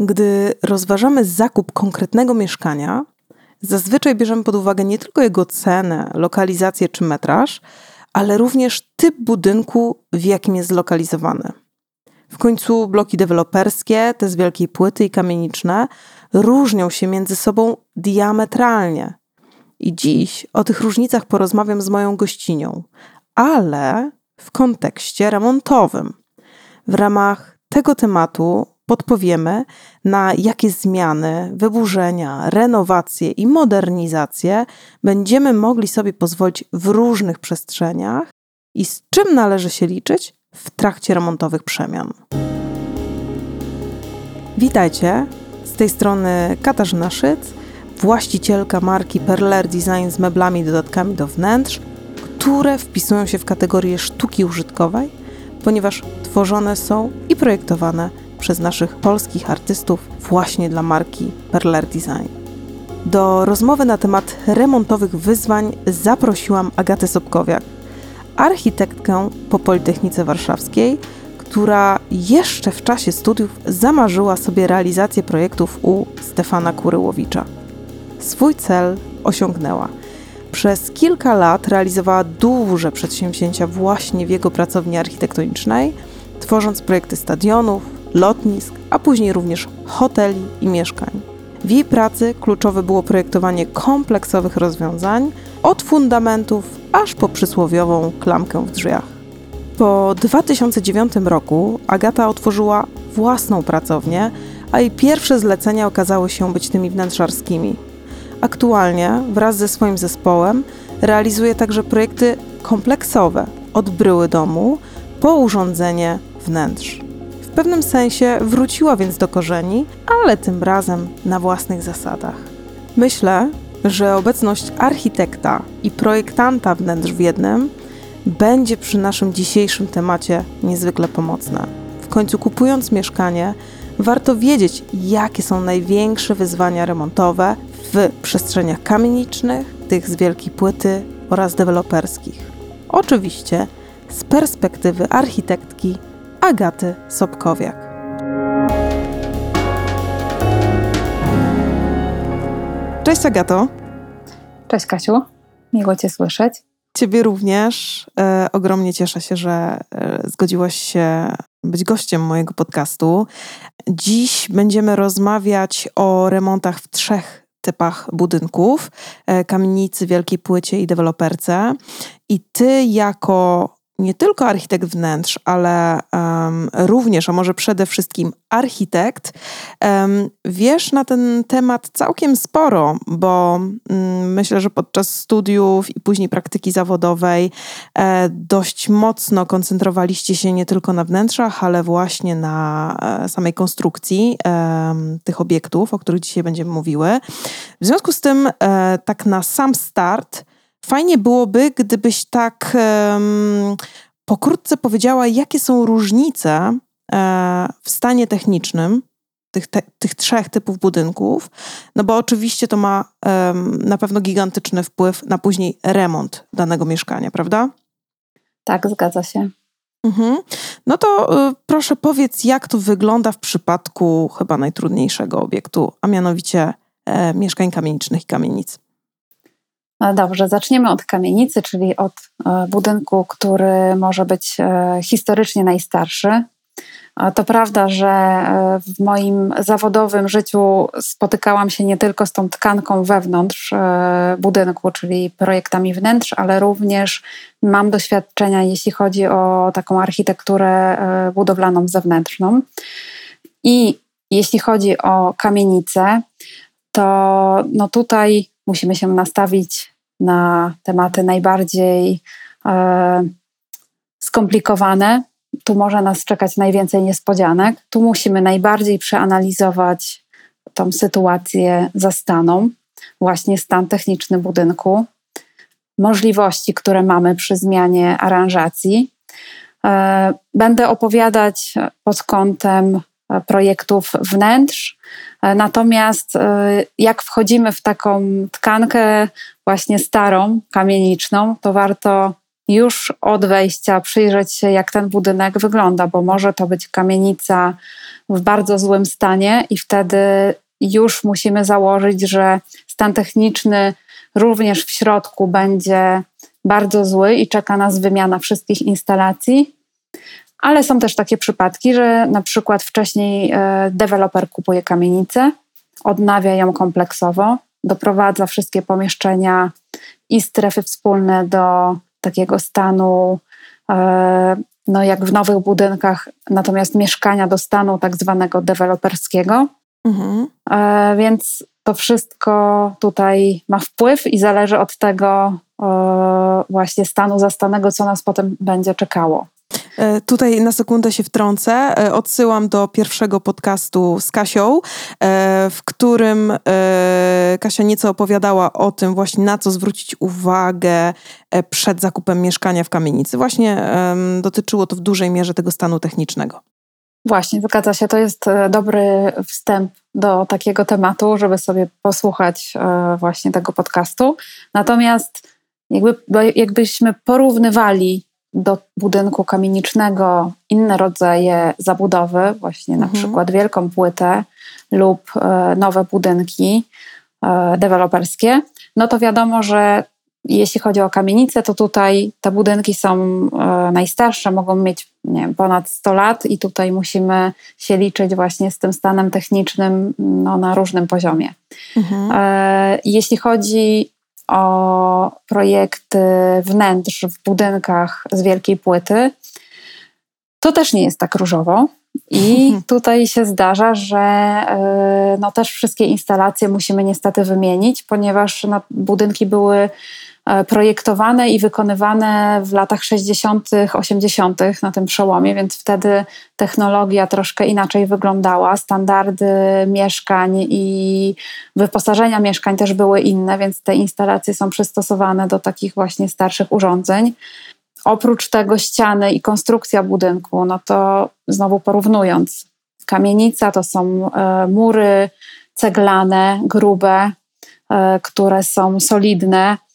Gdy rozważamy zakup konkretnego mieszkania, zazwyczaj bierzemy pod uwagę nie tylko jego cenę, lokalizację czy metraż, ale również typ budynku, w jakim jest zlokalizowany. W końcu bloki deweloperskie, te z wielkiej płyty i kamieniczne, różnią się między sobą diametralnie. I dziś o tych różnicach porozmawiam z moją gościnią, ale w kontekście remontowym. W ramach tego tematu podpowiemy, na jakie zmiany, wyburzenia, renowacje i modernizacje będziemy mogli sobie pozwolić w różnych przestrzeniach i z czym należy się liczyć w trakcie remontowych przemian. Witajcie, z tej strony Katarzyna Szyc, właścicielka marki Perler Design z meblami i dodatkami do wnętrz, które wpisują się w kategorię sztuki użytkowej, ponieważ tworzone są i projektowane przez naszych polskich artystów właśnie dla marki Perler Design. Do rozmowy na temat remontowych wyzwań zaprosiłam Agatę Sobkowiak, architektkę po Politechnice Warszawskiej, która jeszcze w czasie studiów zamarzyła sobie realizację projektów u Stefana Kuryłowicza. Swój cel osiągnęła. Przez kilka lat realizowała duże przedsięwzięcia właśnie w jego pracowni architektonicznej, tworząc projekty stadionów, lotnisk, a później również hoteli i mieszkań. W jej pracy kluczowe było projektowanie kompleksowych rozwiązań, od fundamentów aż po przysłowiową klamkę w drzwiach. Po 2009 roku Agata otworzyła własną pracownię, a jej pierwsze zlecenia okazały się być tymi wnętrzarskimi. Aktualnie wraz ze swoim zespołem realizuje także projekty kompleksowe od bryły domu po urządzenie wnętrz. Pewnym sensie wróciła więc do korzeni, ale tym razem na własnych zasadach. Myślę, że obecność architekta i projektanta wnętrz w jednym będzie przy naszym dzisiejszym temacie niezwykle pomocna. W końcu kupując mieszkanie, warto wiedzieć, jakie są największe wyzwania remontowe w przestrzeniach kamienicznych, tych z wielkiej płyty oraz deweloperskich. Oczywiście z perspektywy architektki Agaty Sobkowiak. Cześć Agato. Cześć Kasiu, miło Cię słyszeć. Ciebie również. E, ogromnie cieszę się, że e, zgodziłaś się być gościem mojego podcastu. Dziś będziemy rozmawiać o remontach w trzech typach budynków: e, kamienicy, wielkiej płycie i deweloperce. I ty, jako nie tylko architekt wnętrz, ale um, również, a może przede wszystkim architekt, um, wiesz na ten temat całkiem sporo, bo um, myślę, że podczas studiów i później praktyki zawodowej e, dość mocno koncentrowaliście się nie tylko na wnętrzach, ale właśnie na e, samej konstrukcji e, tych obiektów, o których dzisiaj będziemy mówiły. W związku z tym, e, tak na sam start, Fajnie byłoby, gdybyś tak um, pokrótce powiedziała, jakie są różnice e, w stanie technicznym tych, te, tych trzech typów budynków, no bo oczywiście to ma um, na pewno gigantyczny wpływ na później remont danego mieszkania, prawda? Tak, zgadza się. Mhm. No to y, proszę powiedz, jak to wygląda w przypadku chyba najtrudniejszego obiektu, a mianowicie e, mieszkań kamienicznych i kamienic. No dobrze, zaczniemy od kamienicy, czyli od e, budynku, który może być e, historycznie najstarszy. To prawda, że e, w moim zawodowym życiu spotykałam się nie tylko z tą tkanką wewnątrz budynku, czyli projektami wnętrz, ale również mam doświadczenia, jeśli chodzi o taką architekturę budowlaną zewnętrzną. I jeśli chodzi o kamienicę, to no tutaj musimy się nastawić na tematy najbardziej e, skomplikowane. Tu może nas czekać najwięcej niespodzianek. Tu musimy najbardziej przeanalizować tą sytuację zastaną, właśnie stan techniczny budynku, możliwości, które mamy przy zmianie aranżacji. E, będę opowiadać pod kątem projektów wnętrz. Natomiast e, jak wchodzimy w taką tkankę właśnie starą, kamieniczną, to warto już od wejścia przyjrzeć się, jak ten budynek wygląda, bo może to być kamienica w bardzo złym stanie, i wtedy już musimy założyć, że stan techniczny również w środku będzie bardzo zły i czeka nas wymiana wszystkich instalacji. Ale są też takie przypadki, że na przykład wcześniej e, deweloper kupuje kamienicę, odnawia ją kompleksowo, doprowadza wszystkie pomieszczenia i strefy wspólne do takiego stanu, e, no jak w nowych budynkach, natomiast mieszkania do stanu tak zwanego deweloperskiego. Mhm. E, więc to wszystko tutaj ma wpływ i zależy od tego właśnie stanu zastanego, co nas potem będzie czekało. E, tutaj na sekundę się wtrącę. E, odsyłam do pierwszego podcastu z Kasią, e, w którym Kasia nieco opowiadała o tym właśnie na co zwrócić uwagę przed zakupem mieszkania w kamienicy. Właśnie dotyczyło to w dużej mierze tego stanu technicznego. Właśnie, zgadza się. To jest dobry wstęp do takiego tematu, żeby sobie posłuchać właśnie tego podcastu. Natomiast jakby, jakbyśmy porównywali do budynku kamienicznego inne rodzaje zabudowy, właśnie na mhm. przykład wielką płytę lub e, nowe budynki e, deweloperskie, no to wiadomo, że jeśli chodzi o kamienice, to tutaj te budynki są e, najstarsze, mogą mieć nie wiem, ponad 100 lat i tutaj musimy się liczyć właśnie z tym stanem technicznym no, na różnym poziomie. Mhm. Jeśli chodzi o projekty wnętrz w budynkach z wielkiej płyty, to też nie jest tak różowo. I tutaj się zdarza, że y, no też wszystkie instalacje musimy niestety wymienić, ponieważ no, budynki były projektowane i wykonywane w latach 60., 80. na tym przełomie, więc wtedy technologia troszkę inaczej wyglądała. Standardy mieszkań i wyposażenia mieszkań też były inne, więc te instalacje są przystosowane do takich właśnie starszych urządzeń. Oprócz tego ściany i konstrukcja budynku, no to znowu porównując, kamienica to są e, mury ceglane, grube, e, które są solidne, E,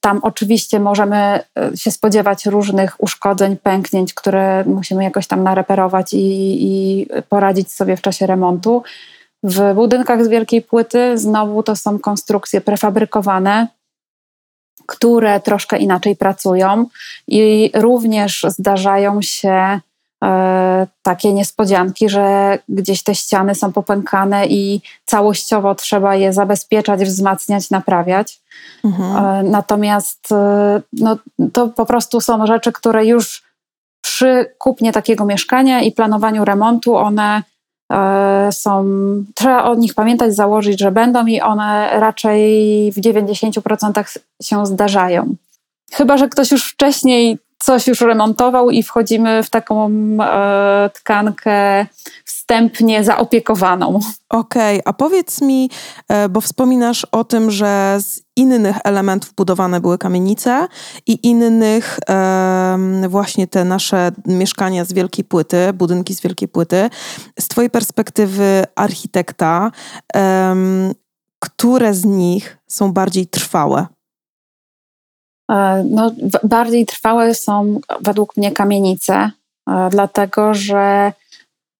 tam oczywiście możemy e, się spodziewać różnych uszkodzeń, pęknięć, które musimy jakoś tam nareperować i, i poradzić sobie w czasie remontu. W budynkach z wielkiej płyty znowu to są konstrukcje prefabrykowane, które troszkę inaczej pracują i również zdarzają się E, takie niespodzianki, że gdzieś te ściany są popękane i całościowo trzeba je zabezpieczać, wzmacniać, naprawiać. Mhm. E, natomiast e, no, to po prostu są rzeczy, które już przy kupnie takiego mieszkania i planowaniu remontu one są, trzeba o nich pamiętać, założyć, że będą i one raczej w 90% się zdarzają. Chyba, że ktoś już wcześniej coś już remontował i wchodzimy w taką e, tkankę wstępnie zaopiekowaną. Okej, okay, a powiedz mi, e, bo wspominasz o tym, że z innych elementów budowane były kamienice i innych e, właśnie te nasze mieszkania z wielkiej płyty, budynki z wielkiej płyty. Z Twojej perspektywy architekta, e, które z nich są bardziej trwałe? E, no, bardziej trwałe są według mnie kamienice, e, dlatego że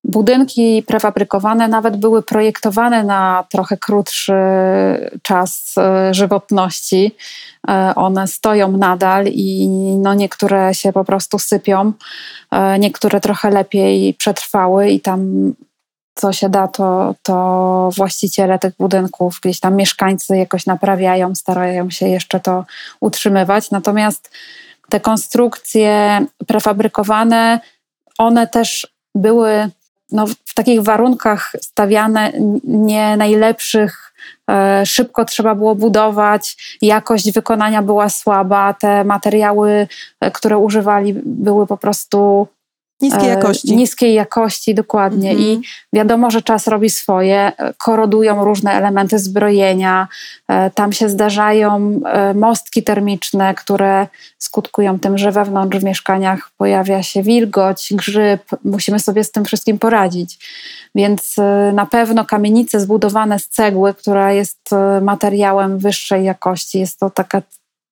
budynki prefabrykowane nawet były projektowane na trochę krótszy czas e, żywotności. One stoją nadal i no niektóre się po prostu sypią, niektóre trochę lepiej przetrwały i tam co się da, to, to właściciele tych budynków, gdzieś tam mieszkańcy jakoś naprawiają, starają się jeszcze to utrzymywać. Natomiast te konstrukcje prefabrykowane, one też były no, w takich warunkach stawiane nie najlepszych. E, szybko trzeba było budować, jakość wykonania była słaba, te materiały, e, które używali, były po prostu Niskiej e, jakości. Niskiej jakości, dokładnie. Mhm. I wiadomo, że czas robi swoje. Korodują różne elementy zbrojenia. E, tam się zdarzają e, mostki termiczne, które skutkują tym, że wewnątrz w mieszkaniach pojawia się wilgoć, grzyb. Musimy sobie z tym wszystkim poradzić. Więc na pewno kamienice zbudowane z cegły, która jest materiałem wyższej jakości, jest to taka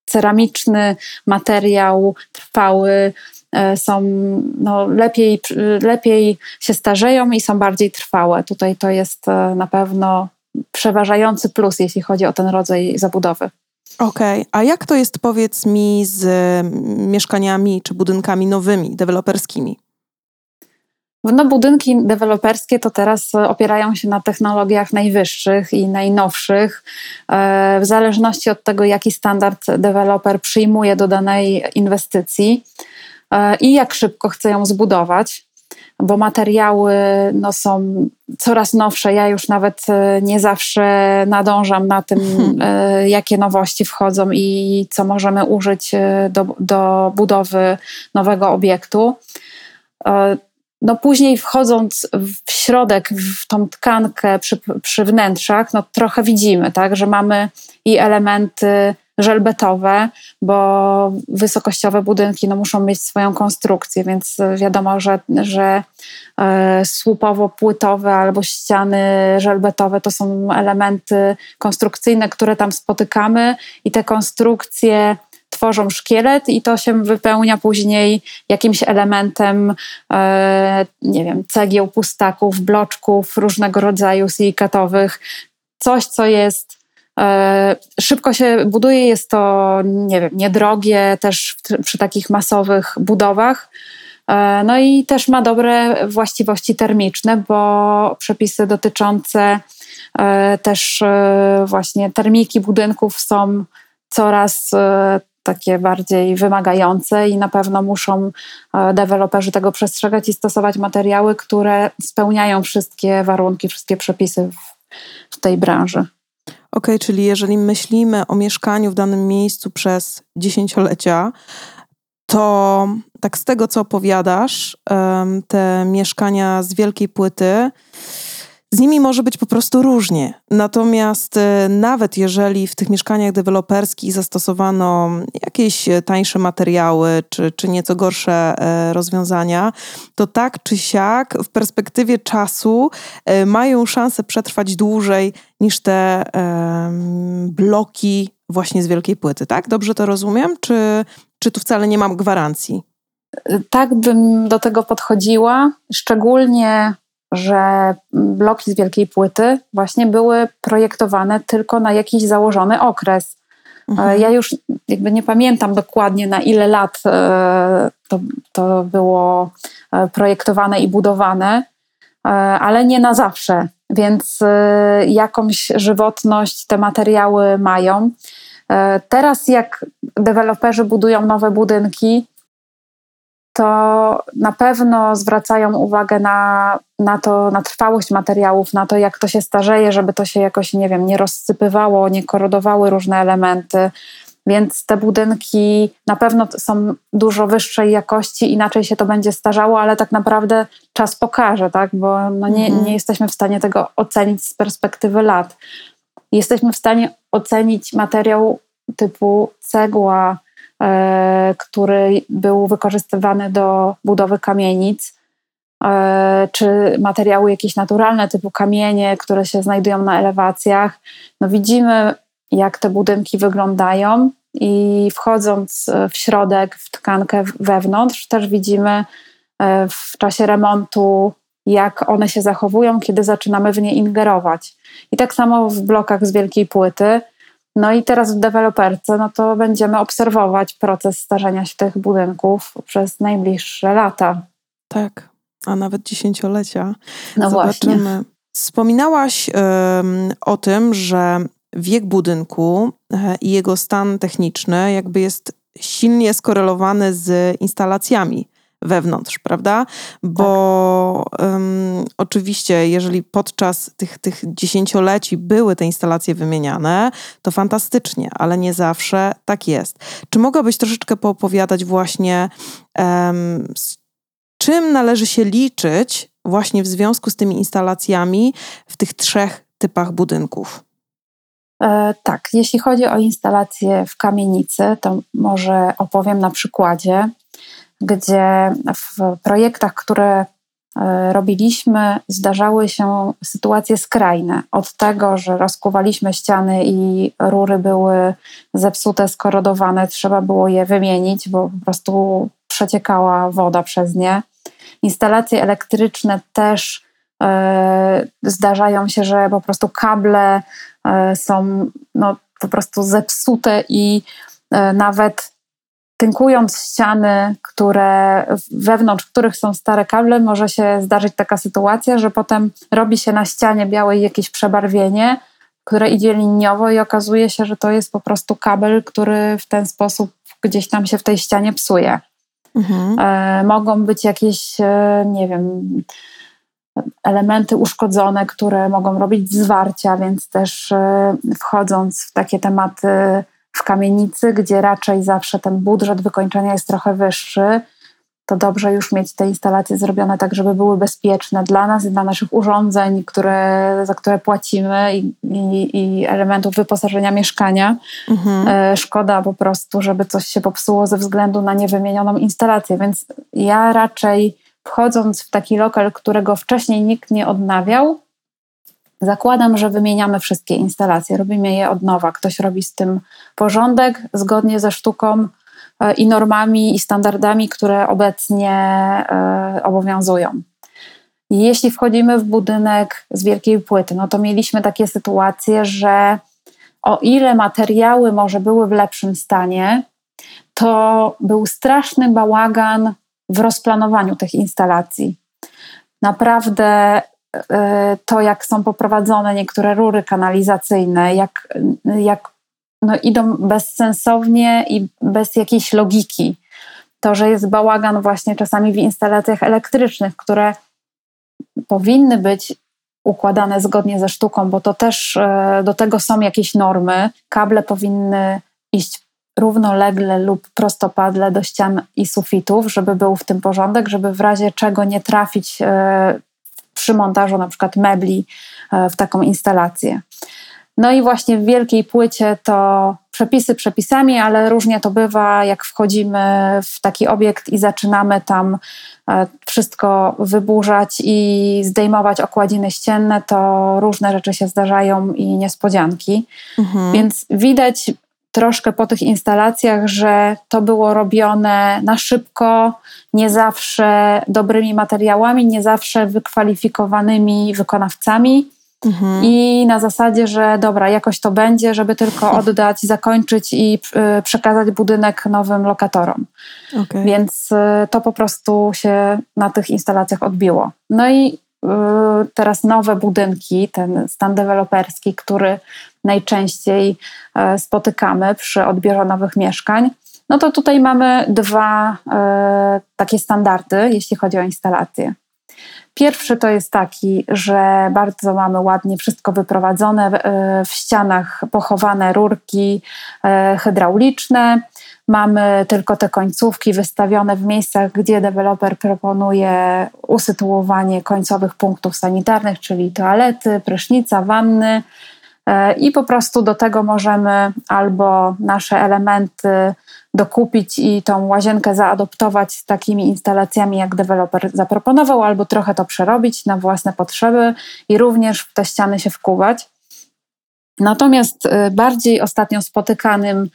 ceramiczny materiał, trwały, są no, lepiej, lepiej się starzeją i są bardziej trwałe. Tutaj to jest na pewno przeważający plus, jeśli chodzi o ten rodzaj zabudowy. Okej, okay. a jak to jest, powiedz mi, z mieszkaniami czy budynkami nowymi, deweloperskimi? No, budynki deweloperskie to teraz opierają się na technologiach najwyższych i najnowszych. E, w zależności od tego, jaki standard deweloper przyjmuje do danej inwestycji e, i jak szybko chce ją zbudować, bo materiały no, są coraz nowsze. Ja już nawet e, nie zawsze nadążam na tym, hmm. jakie nowości wchodzą i co możemy użyć do, do budowy nowego obiektu no później wchodząc w środek, w tą tkankę przy, przy wnętrzach, no trochę widzimy, tak, że mamy i elementy żelbetowe, bo wysokościowe budynki no, muszą mieć swoją konstrukcję, więc wiadomo, że, że e, słupowo-płytowe albo ściany żelbetowe to są elementy konstrukcyjne, które tam spotykamy i te konstrukcje tworzą szkielet i to się wypełnia później jakimś elementem, e, nie wiem, cegieł, pustaków, bloczków różnego rodzaju silikatowych. Coś, co jest szybko się buduje, jest to, nie wiem, niedrogie też przy takich masowych budowach. E, no i też ma dobre właściwości termiczne, bo przepisy dotyczące też właśnie termiki budynków są coraz takie bardziej wymagające i na pewno muszą e, deweloperzy tego przestrzegać i stosować materiały, które spełniają wszystkie warunki, wszystkie przepisy w, w tej branży. Okay, czyli jeżeli myślimy o mieszkaniu w danym miejscu przez dziesięciolecia, to tak z tego, co opowiadasz, te mieszkania z wielkiej płyty z nimi może być po prostu różnie. Natomiast e, nawet jeżeli w tych mieszkaniach deweloperskich zastosowano jakieś tańsze materiały czy, czy nieco gorsze e, rozwiązania, to tak czy siak w perspektywie czasu e, mają szansę przetrwać dłużej niż te bloki właśnie z wielkiej płyty. Tak? Dobrze to rozumiem? Czy, czy tu wcale nie mam gwarancji? Tak bym do tego podchodziła, szczególnie że bloki z wielkiej płyty właśnie były projektowane tylko na jakiś założony okres. Mhm. Ja już jakby nie pamiętam dokładnie na ile lat e, to, to było e, projektowane i budowane, e, ale nie na zawsze, więc jakąś żywotność te materiały mają. Teraz, jak deweloperzy budują nowe budynki, to na pewno zwracają uwagę na, na to, na trwałość materiałów, na to, jak to się starzeje, żeby to się jakoś, nie wiem, nie rozsypywało, nie korodowały różne elementy. Więc te budynki na pewno są dużo wyższej jakości, inaczej się to będzie starzało, ale tak naprawdę czas pokaże, tak? bo no nie, mhm. nie jesteśmy w stanie tego ocenić z perspektywy lat. Jesteśmy w stanie ocenić materiał typu cegła, który był wykorzystywany do budowy kamienic, e, czy materiały jakieś naturalne, typu kamienie, które się znajdują na elewacjach. No widzimy, jak te budynki wyglądają, i wchodząc w środek, w tkankę wewnątrz, też widzimy e, w czasie remontu, jak one się zachowują, kiedy zaczynamy w nie ingerować. I tak samo w blokach z wielkiej płyty no i teraz w deweloperce, no to będziemy obserwować proces starzenia się tych budynków przez najbliższe lata. Tak, a nawet dziesięciolecia. No Zobaczymy. właśnie. Wspominałaś o tym, że wiek budynku e, i jego stan techniczny jakby jest silnie skorelowany z instalacjami wewnątrz, prawda? Bo tak. um, oczywiście, jeżeli podczas tych, tych dziesięcioleci były te instalacje wymieniane, to fantastycznie, ale nie zawsze tak jest. Czy mogłabyś troszeczkę poopowiadać właśnie, um, z czym należy się liczyć właśnie w związku z tymi instalacjami w tych trzech typach budynków? E, tak, jeśli chodzi o instalacje w kamienicy, to może opowiem na przykładzie gdzie w projektach, które e, robiliśmy, zdarzały się sytuacje skrajne. Od tego, że rozkuwaliśmy ściany i rury były zepsute, skorodowane, trzeba było je wymienić, bo po prostu przeciekała woda przez nie. Instalacje elektryczne też e, zdarzają się, że po prostu kable e, są no, po prostu zepsute i nawet tynkując ściany, które wewnątrz których są stare kable, może się zdarzyć taka sytuacja, że potem robi się na ścianie białej jakieś przebarwienie, które idzie liniowo i okazuje się, że to jest po prostu kabel, który w ten sposób gdzieś tam się w tej ścianie psuje. Mhm. E, mogą być jakieś, e, nie wiem, elementy uszkodzone, które mogą robić zwarcia, więc też e, wchodząc w takie tematy w kamienicy, gdzie raczej zawsze ten budżet wykończenia jest trochę wyższy, to dobrze już mieć te instalacje zrobione tak, żeby były bezpieczne dla nas i dla naszych urządzeń, które, za które płacimy i, i, i elementów wyposażenia mieszkania. Mhm. E, szkoda po prostu, żeby coś się popsuło ze względu na niewymienioną instalację, więc ja raczej wchodząc w taki lokal, którego wcześniej nikt nie odnawiał, zakładam, że wymieniamy wszystkie instalacje, robimy je od nowa. Ktoś robi z tym porządek zgodnie ze sztuką E, i normami i standardami, które obecnie e, obowiązują. Jeśli wchodzimy w budynek z wielkiej płyty, no to mieliśmy takie sytuacje, że o ile materiały może były w lepszym stanie, to był straszny bałagan w rozplanowaniu tych instalacji. Naprawdę to, jak są poprowadzone niektóre rury kanalizacyjne, jak, jak no, idą bezsensownie i bez jakiejś logiki. To, że jest bałagan właśnie czasami w instalacjach elektrycznych, które powinny być układane zgodnie ze sztuką, bo to też e, do tego są jakieś normy. Kable powinny iść równolegle lub prostopadle do ścian i sufitów, żeby był w tym porządek, żeby w razie czego nie trafić e, przy montażu na przykład mebli e, w taką instalację. No i właśnie w wielkiej płycie to przepisy przepisami, ale różnie to bywa, jak wchodzimy w taki obiekt i zaczynamy tam e, wszystko wyburzać i zdejmować okładziny ścienne, to różne rzeczy się zdarzają i niespodzianki. Mhm. Więc widać troszkę po tych instalacjach, że to było robione na szybko, nie zawsze dobrymi materiałami, nie zawsze wykwalifikowanymi wykonawcami. Mhm. I na zasadzie, że dobra, jakoś to będzie, żeby tylko oddać, zakończyć i y, przekazać budynek nowym lokatorom. Okay. Więc y, to po prostu się na tych instalacjach odbiło. No i teraz nowe budynki, ten stan deweloperski, który najczęściej spotykamy przy odbiorze nowych mieszkań, no to tutaj mamy dwa takie standardy, jeśli chodzi o instalacje. Pierwszy to jest taki, że bardzo mamy ładnie wszystko wyprowadzone, w ścianach pochowane rurki hydrauliczne. Mamy tylko te końcówki wystawione w miejscach, gdzie deweloper proponuje usytuowanie końcowych punktów sanitarnych, czyli toalety, prysznica, wanny. E, I po prostu do tego możemy albo nasze elementy dokupić i tą łazienkę zaadoptować z takimi instalacjami, jak deweloper zaproponował, albo trochę to przerobić na własne potrzeby i również w te ściany się wkuwać. Natomiast y, bardziej ostatnio spotykanym,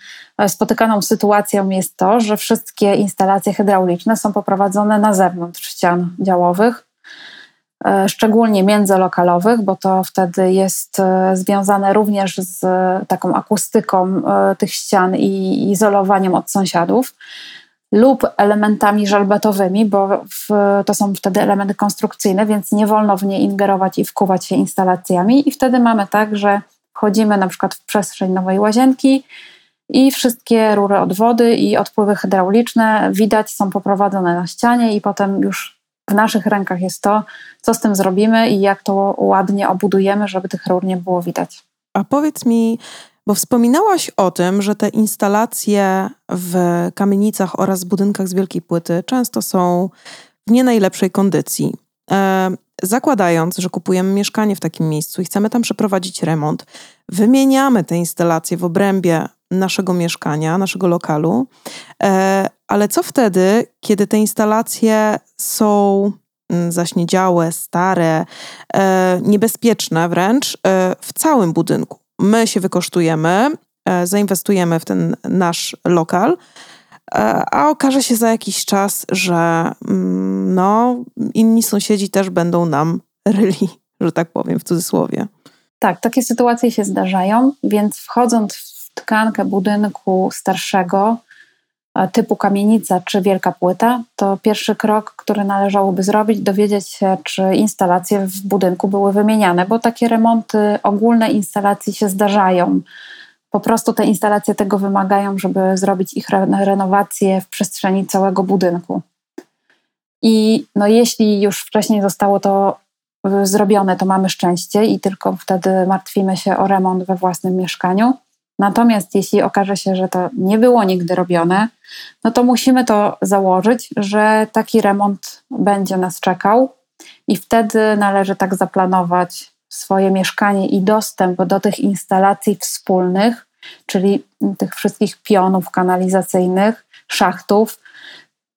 spotykaną sytuacją jest to, że wszystkie instalacje hydrauliczne są poprowadzone na zewnątrz ścian działowych, E, szczególnie międzylokalowych, bo to wtedy jest e, związane również z taką akustyką e, tych ścian i izolowaniem od sąsiadów, lub elementami żelbetowymi, bo w, to są wtedy elementy konstrukcyjne, więc nie wolno w nie ingerować i wkuwać się instalacjami. I wtedy mamy tak, że wchodzimy na przykład w przestrzeń nowej łazienki i wszystkie rury od wody i odpływy hydrauliczne widać, są poprowadzone na ścianie i potem już w naszych rękach jest to, co z tym zrobimy i jak to ładnie obudujemy, żeby tych rur nie było widać. A powiedz mi, bo wspominałaś o tym, że te instalacje w kamienicach oraz budynkach z wielkiej płyty często są w nie najlepszej kondycji. E, zakładając, że kupujemy mieszkanie w takim miejscu i chcemy tam przeprowadzić remont, wymieniamy te instalacje w obrębie naszego mieszkania, naszego lokalu, e, ale co wtedy, kiedy te instalacje są mm, zaśniedziałe, stare, e, niebezpieczne wręcz e, w całym budynku? My się wykosztujemy, zainwestujemy w ten nasz lokal, a okaże się za jakiś czas, że mm, no, inni sąsiedzi też będą nam ryli, że tak powiem, w cudzysłowie. Tak, takie sytuacje się zdarzają, więc wchodząc w tkankę budynku starszego, typu kamienica czy wielka płyta, to pierwszy krok, który należałoby zrobić, dowiedzieć się, czy instalacje w budynku były wymieniane, bo takie remonty ogólne instalacji się zdarzają. Po prostu te instalacje tego wymagają, żeby zrobić ich renowację w przestrzeni całego budynku. I no, jeśli już wcześniej zostało to zrobione, to mamy szczęście i tylko wtedy martwimy się o remont we własnym mieszkaniu. Natomiast jeśli okaże się, że to nie było nigdy robione, no to musimy to założyć, że taki remont będzie nas czekał i wtedy należy tak zaplanować swoje mieszkanie i dostęp do tych instalacji wspólnych, czyli tych wszystkich pionów kanalizacyjnych, szachtów,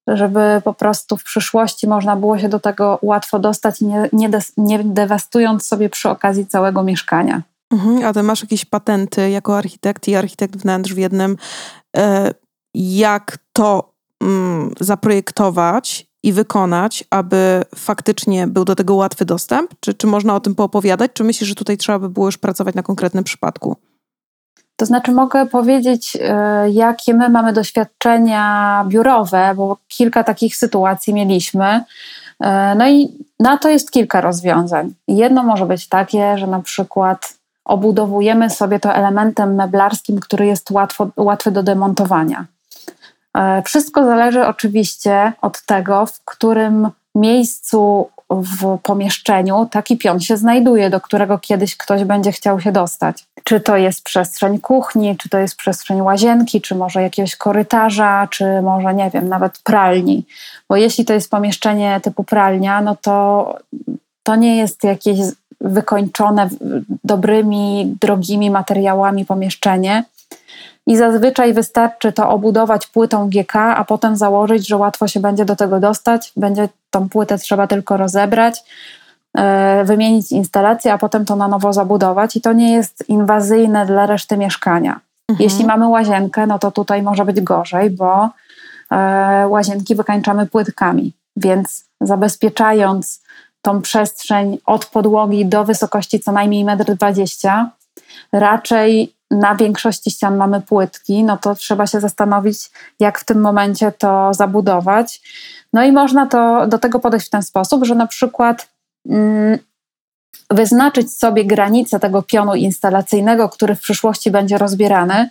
żeby po prostu w przyszłości można było się do tego łatwo dostać, nie, nie, nie dewastując sobie przy okazji całego mieszkania. Mhm, a ty masz jakieś patenty jako architekt i architekt wnętrz w jednym, e, jak to mm, zaprojektować i wykonać, aby faktycznie był do tego łatwy dostęp? Czy, czy można o tym poopowiadać? Czy myślisz, że tutaj trzeba by było już pracować na konkretnym przypadku? To znaczy, mogę powiedzieć, e, jakie my mamy doświadczenia biurowe, bo kilka takich sytuacji mieliśmy. E, no i na to jest kilka rozwiązań. Jedno może być takie, że na przykład obudowujemy sobie to elementem meblarskim, który jest łatwo, łatwy do demontowania. E, wszystko zależy oczywiście od tego, w którym miejscu w pomieszczeniu taki pion się znajduje, do którego kiedyś ktoś będzie chciał się dostać. Czy to jest przestrzeń kuchni, czy to jest przestrzeń łazienki, czy może jakiegoś korytarza, czy może, nie wiem, nawet pralni. Bo jeśli to jest pomieszczenie typu pralnia, no to to nie jest jakieś wykończone dobrymi, drogimi materiałami pomieszczenie. I zazwyczaj wystarczy to obudować płytą GK, a potem założyć, że łatwo się będzie do tego dostać. Będzie tą płytę trzeba tylko rozebrać, e, wymienić instalację, a potem to na nowo zabudować. I to nie jest inwazyjne dla reszty mieszkania. Mhm. Jeśli mamy łazienkę, no to tutaj może być gorzej, bo e, łazienki wykańczamy płytkami. Więc zabezpieczając tą przestrzeń od podłogi do wysokości co najmniej 1,20 m. Raczej na większości ścian mamy płytki, no to trzeba się zastanowić, jak w tym momencie to zabudować. No i można to, do tego podejść w ten sposób, że na przykład mm, wyznaczyć sobie granice tego pionu instalacyjnego, który w przyszłości będzie rozbierany.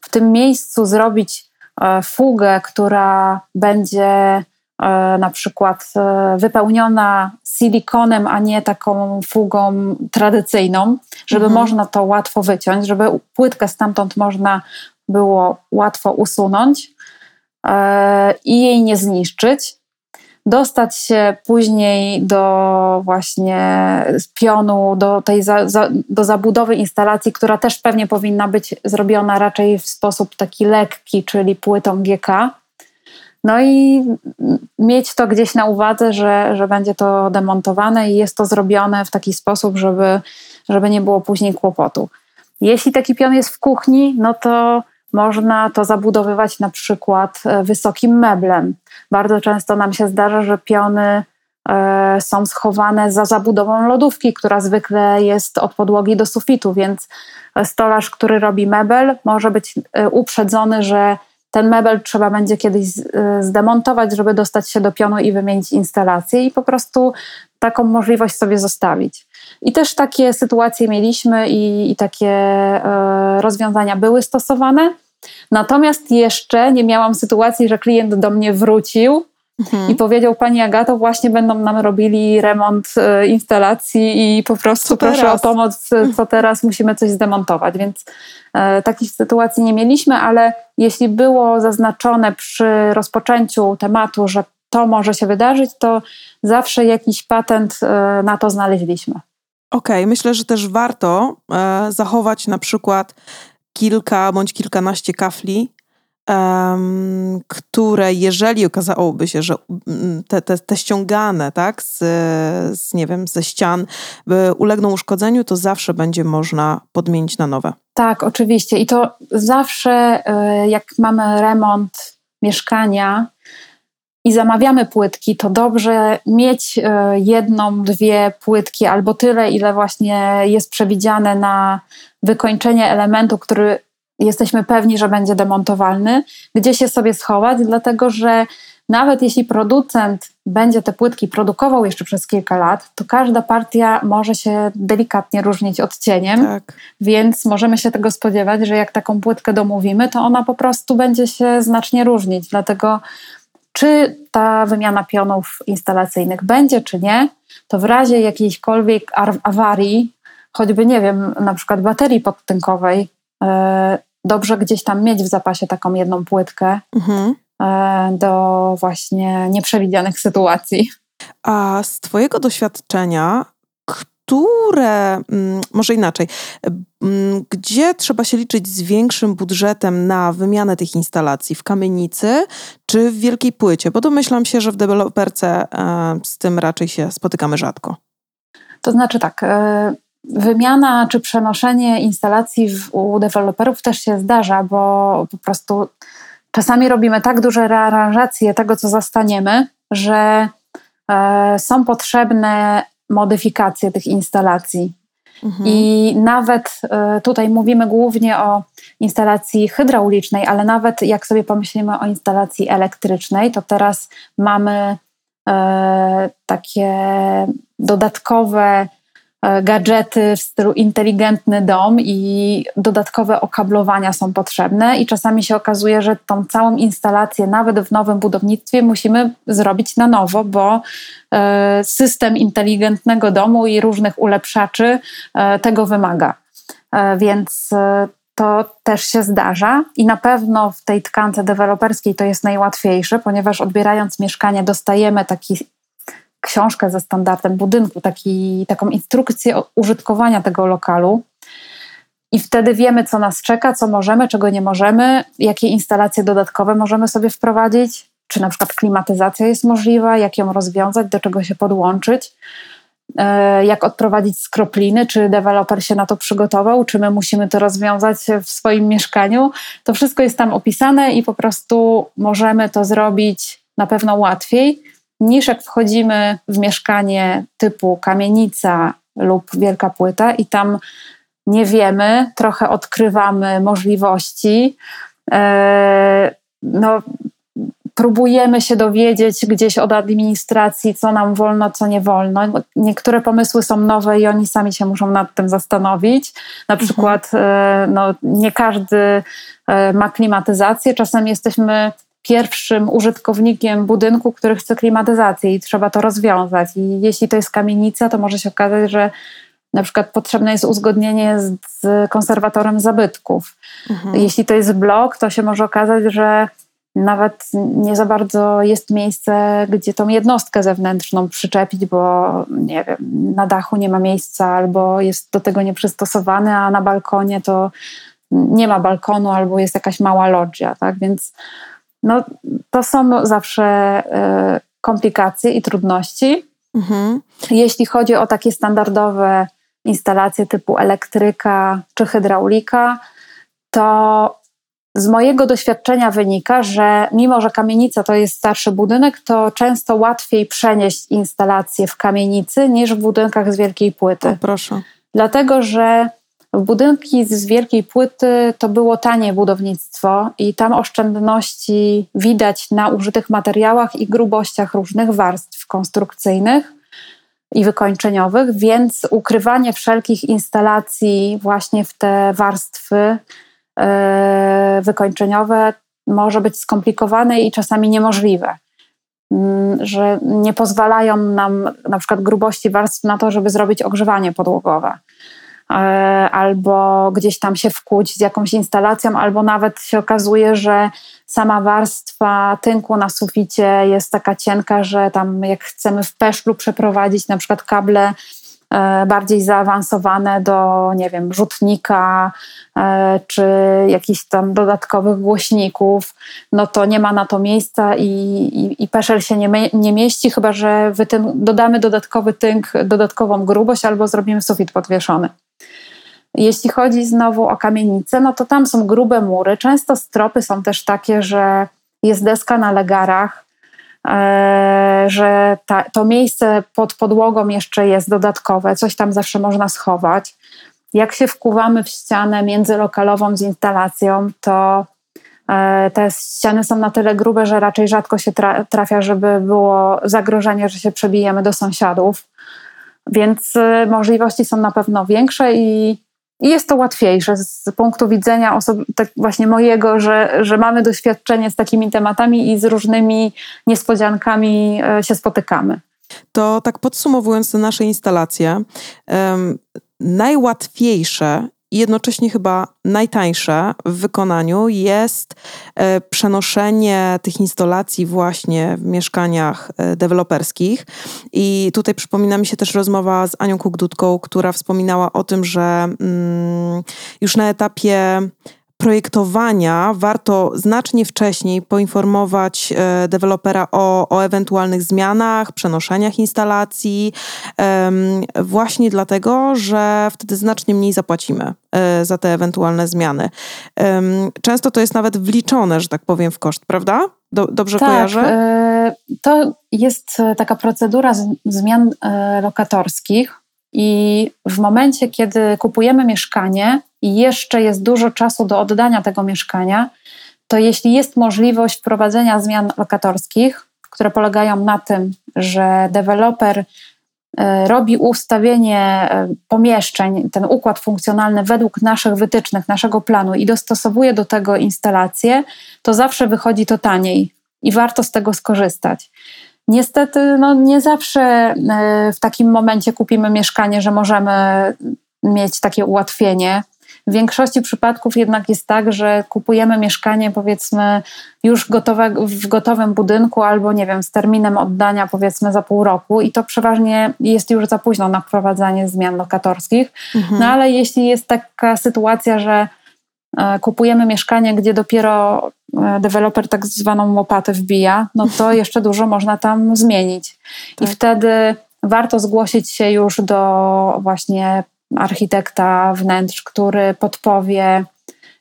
W tym miejscu zrobić e, fugę, która będzie na przykład e, wypełniona silikonem, a nie taką fugą tradycyjną, żeby mhm. można to łatwo wyciąć, żeby płytkę stamtąd można było łatwo usunąć e, i jej nie zniszczyć. Dostać się później do właśnie pionu, do tej za, za, do zabudowy instalacji, która też pewnie powinna być zrobiona raczej w sposób taki lekki, czyli płytą GK no i mieć to gdzieś na uwadze, że, że będzie to demontowane i jest to zrobione w taki sposób, żeby, żeby nie było później kłopotu. Jeśli taki pion jest w kuchni, no to można to zabudowywać na przykład e, wysokim meblem. Bardzo często nam się zdarza, że piony e, są schowane za zabudową lodówki, która zwykle jest od podłogi do sufitu, więc stolarz, który robi mebel, może być e, uprzedzony, że ten mebel trzeba będzie kiedyś y, zdemontować, żeby dostać się do pionu i wymienić instalację i po prostu taką możliwość sobie zostawić. I też takie sytuacje mieliśmy i, i takie e, rozwiązania były stosowane. Natomiast jeszcze nie miałam sytuacji, że klient do mnie wrócił Mhm. I powiedział pani Agato, właśnie będą nam robili remont e, instalacji i po prostu co proszę teraz? o pomoc, co teraz musimy coś zdemontować. Więc e, takich sytuacji nie mieliśmy, ale jeśli było zaznaczone przy rozpoczęciu tematu, że to może się wydarzyć, to zawsze jakiś patent e, na to znaleźliśmy. Okej, okay, myślę, że też warto e, zachować na przykład kilka bądź kilkanaście kafli um, które jeżeli okazałoby się, że mm, te, te, te ściągane tak, z, z, nie wiem, ze ścian ulegną uszkodzeniu, to zawsze będzie można podmienić na nowe. Tak, oczywiście. I to zawsze, e, jak mamy remont mieszkania i zamawiamy płytki, to dobrze mieć e, jedną, dwie płytki albo tyle, ile właśnie jest przewidziane na wykończenie elementu, który jesteśmy pewni, że będzie demontowalny, gdzie się sobie schować, dlatego że nawet jeśli producent będzie te płytki produkował jeszcze przez kilka lat, to każda partia może się delikatnie różnić odcieniem, tak. więc możemy się tego spodziewać, że jak taką płytkę domówimy, to ona po prostu będzie się znacznie różnić. Dlatego czy ta wymiana pionów instalacyjnych będzie, czy nie, to w razie jakiejśkolwiek awarii, choćby nie wiem, na przykład baterii podtynkowej, e, dobrze gdzieś tam mieć w zapasie taką jedną płytkę mhm. E, do właśnie nieprzewidzianych sytuacji. A z Twojego doświadczenia, które, mm, może inaczej, mm, gdzie trzeba się liczyć z większym budżetem na wymianę tych instalacji? W kamienicy czy w wielkiej płycie? Bo domyślam się, że w deweloperce e, z tym raczej się spotykamy rzadko. To znaczy tak, e, wymiana czy przenoszenie instalacji w, u deweloperów też się zdarza, bo po prostu czasami robimy tak duże rearanżacje tego, co zastaniemy, że e, są potrzebne modyfikacje tych instalacji. Mhm. I nawet e, tutaj mówimy głównie o instalacji hydraulicznej, ale nawet jak sobie pomyślimy o instalacji elektrycznej, to teraz mamy e, takie dodatkowe gadżety w stylu inteligentny dom i dodatkowe okablowania są potrzebne i czasami się okazuje, że tą całą instalację nawet w nowym budownictwie musimy zrobić na nowo, bo e, system inteligentnego domu i różnych ulepszaczy e, tego wymaga. Więc to też się zdarza i na pewno w tej tkance deweloperskiej to jest najłatwiejsze, ponieważ odbierając mieszkanie dostajemy taki książkę ze standardem budynku, taki, taką instrukcję użytkowania tego lokalu. I wtedy wiemy, co nas czeka, co możemy, czego nie możemy, jakie instalacje dodatkowe możemy sobie wprowadzić, czy na przykład klimatyzacja jest możliwa, jak ją rozwiązać, do czego się podłączyć, e, jak odprowadzić skropliny, czy deweloper się na to przygotował, czy my musimy to rozwiązać w swoim mieszkaniu. To wszystko jest tam opisane i po prostu możemy to zrobić na pewno łatwiej niż jak wchodzimy w mieszkanie typu kamienica lub wielka płyta i tam nie wiemy, trochę odkrywamy możliwości. E, no, próbujemy się dowiedzieć gdzieś od administracji, co nam wolno, co nie wolno. Niektóre pomysły są nowe i oni sami się muszą nad tym zastanowić. Na mhm. przykład, mhm. no, nie każdy e, ma klimatyzację. Czasem jesteśmy pierwszym użytkownikiem budynku, który chce klimatyzację i trzeba to rozwiązać. I jeśli to jest kamienica, to może się okazać, że na przykład potrzebne jest uzgodnienie z, z konserwatorem zabytków. Mhm. Jeśli to jest blok, to się może okazać, że nawet nie za bardzo jest miejsce, gdzie tą jednostkę zewnętrzną przyczepić, bo nie wiem, na dachu nie ma miejsca albo jest do tego nieprzystosowany, a na balkonie to nie ma balkonu albo jest jakaś mała loggia, tak? Więc no, to są zawsze y, komplikacje i trudności. Mhm. Jeśli chodzi o takie standardowe instalacje typu elektryka czy hydraulika, to z mojego doświadczenia wynika, że mimo, że kamienica to jest starszy budynek, to często łatwiej przenieść instalacje w kamienicy niż w budynkach z wielkiej płyty. O, proszę. Dlatego, że Budynki z wielkiej płyty to było tanie budownictwo i tam oszczędności widać na użytych materiałach i grubościach różnych warstw konstrukcyjnych i wykończeniowych, więc ukrywanie wszelkich instalacji właśnie w te warstwy e, wykończeniowe może być skomplikowane i czasami niemożliwe. Mm, że nie pozwalają nam na przykład grubości warstw na to, żeby zrobić ogrzewanie podłogowe. E, albo gdzieś tam się wkuć z jakąś instalacją, albo nawet się okazuje, że sama warstwa tynku na suficie jest taka cienka, że tam jak chcemy w peszlu przeprowadzić na przykład kable e, bardziej zaawansowane do, nie wiem, rzutnika e, czy jakichś tam dodatkowych głośników, no to nie ma na to miejsca i, i, i peszel się nie, nie mieści, chyba że dodamy dodatkowy tynk, dodatkową grubość albo zrobimy sufit podwieszony. Jeśli chodzi znowu o kamienice, no to tam są grube mury. Często stropy są też takie, że jest deska na legarach, e, że ta, to miejsce pod podłogą jeszcze jest dodatkowe, coś tam zawsze można schować. Jak się wkuwamy w ścianę międzylokalową z instalacją, to e, te ściany są na tyle grube, że raczej rzadko się trafia, żeby było zagrożenie, że się przebijemy do sąsiadów. Więc e, możliwości są na pewno większe i i jest to łatwiejsze z punktu widzenia osoby, tak właśnie mojego, że, że mamy doświadczenie z takimi tematami i z różnymi niespodziankami e, się spotykamy. To tak podsumowując nasze instalacje, um, najłatwiejsze i jednocześnie chyba najtańsze w wykonaniu jest e, przenoszenie tych instalacji właśnie w mieszkaniach e, deweloperskich. I tutaj przypomina mi się też rozmowa z Anią Kugdutką, która wspominała o tym, że mm, już na etapie projektowania warto znacznie wcześniej poinformować e, dewelopera o, o ewentualnych zmianach, przenoszeniach instalacji, właśnie dlatego, że wtedy znacznie mniej zapłacimy e, za te ewentualne zmiany. Często to jest nawet wliczone, że tak powiem, w koszt, prawda? dobrze tak, kojarzę? E, to jest taka procedura zmian lokatorskich i w momencie, kiedy kupujemy mieszkanie i jeszcze jest dużo czasu do oddania tego mieszkania, to jeśli jest możliwość wprowadzenia zmian lokatorskich, które polegają na tym, że deweloper e, robi ustawienie e, pomieszczeń, ten układ funkcjonalny według naszych wytycznych, naszego planu i dostosowuje do tego instalację, to zawsze wychodzi to taniej i warto z tego skorzystać. Niestety, no nie zawsze e, w takim momencie kupimy mieszkanie, że możemy mieć takie ułatwienie. W większości przypadków jednak jest tak, że kupujemy mieszkanie powiedzmy już gotowe, w gotowym budynku albo nie wiem, z terminem oddania powiedzmy za pół roku i to przeważnie jest już za późno na wprowadzanie zmian lokatorskich. Mhm. No ale jeśli jest taka sytuacja, że e, kupujemy mieszkanie, gdzie dopiero e, deweloper tak zwaną łopatę wbija, no to jeszcze dużo można tam zmienić. Tak. I wtedy warto zgłosić się już do właśnie architekta wnętrz, który podpowie,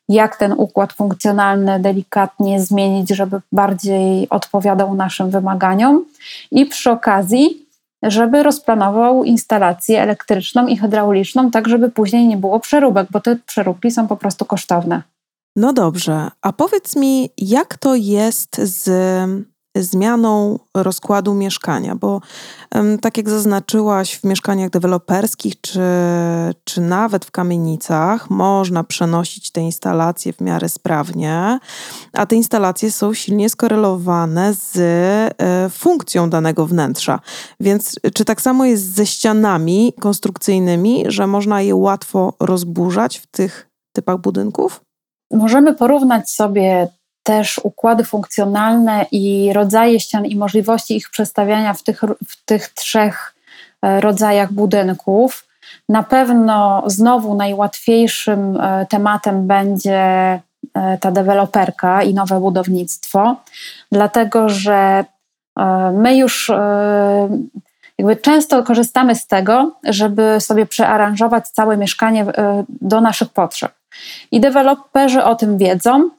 jak ten układ funkcjonalny delikatnie zmienić, żeby bardziej odpowiadał naszym wymaganiom. I przy okazji, żeby rozplanował instalację elektryczną i hydrauliczną, tak żeby później nie było przeróbek, bo te przeróbki są po prostu kosztowne. No dobrze, a powiedz mi, jak to jest z zmianą rozkładu mieszkania, bo tak jak zaznaczyłaś, w mieszkaniach deweloperskich czy, czy nawet w kamienicach można przenosić te instalacje w miarę sprawnie, a te instalacje są silnie skorelowane z e, funkcją danego wnętrza. Więc czy tak samo jest ze ścianami konstrukcyjnymi, że można je łatwo rozburzać w tych typach budynków? Możemy porównać sobie też układy funkcjonalne i rodzaje ścian i możliwości ich przestawiania w tych, w tych trzech e, rodzajach budynków. Na pewno znowu najłatwiejszym e, tematem będzie e, ta deweloperka i nowe budownictwo, dlatego że my już jakby często korzystamy z tego, żeby sobie przearanżować całe mieszkanie do naszych potrzeb. I deweloperzy o tym wiedzą,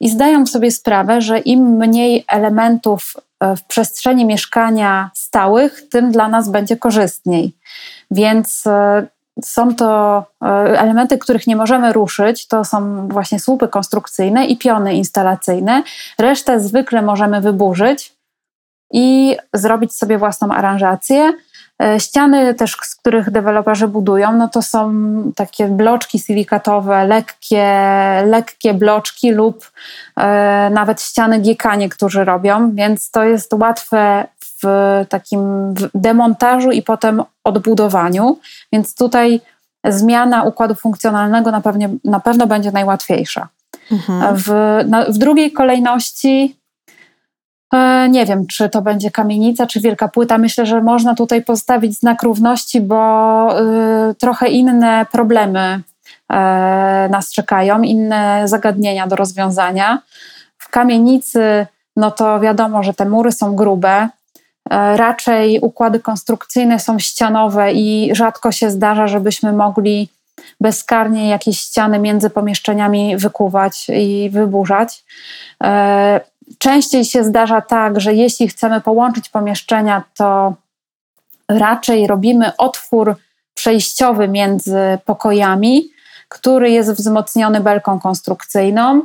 i zdają sobie sprawę, że im mniej elementów e, w przestrzeni mieszkania stałych, tym dla nas będzie korzystniej. Więc e, są to e, elementy, których nie możemy ruszyć, to są właśnie słupy konstrukcyjne i piony instalacyjne. Resztę zwykle możemy wyburzyć i zrobić sobie własną aranżację. E, ściany też, z których deweloperzy budują, no to są takie bloczki silikatowe, lekkie, lekkie bloczki lub e, nawet ściany GK niektórzy robią, więc to jest łatwe w takim demontażu i potem odbudowaniu, więc tutaj zmiana układu funkcjonalnego na, pewnie, na pewno będzie najłatwiejsza. Mhm. W, na, w drugiej kolejności nie wiem, czy to będzie kamienica, czy wielka płyta. Myślę, że można tutaj postawić znak równości, bo y, trochę inne problemy y, nas czekają, inne zagadnienia do rozwiązania. W kamienicy, no to wiadomo, że te mury są grube. Y, raczej układy konstrukcyjne są ścianowe i rzadko się zdarza, żebyśmy mogli bezkarnie jakieś ściany między pomieszczeniami wykuwać i wyburzać. Częściej się zdarza tak, że jeśli chcemy połączyć pomieszczenia, to raczej robimy otwór przejściowy między pokojami, który jest wzmocniony belką konstrukcyjną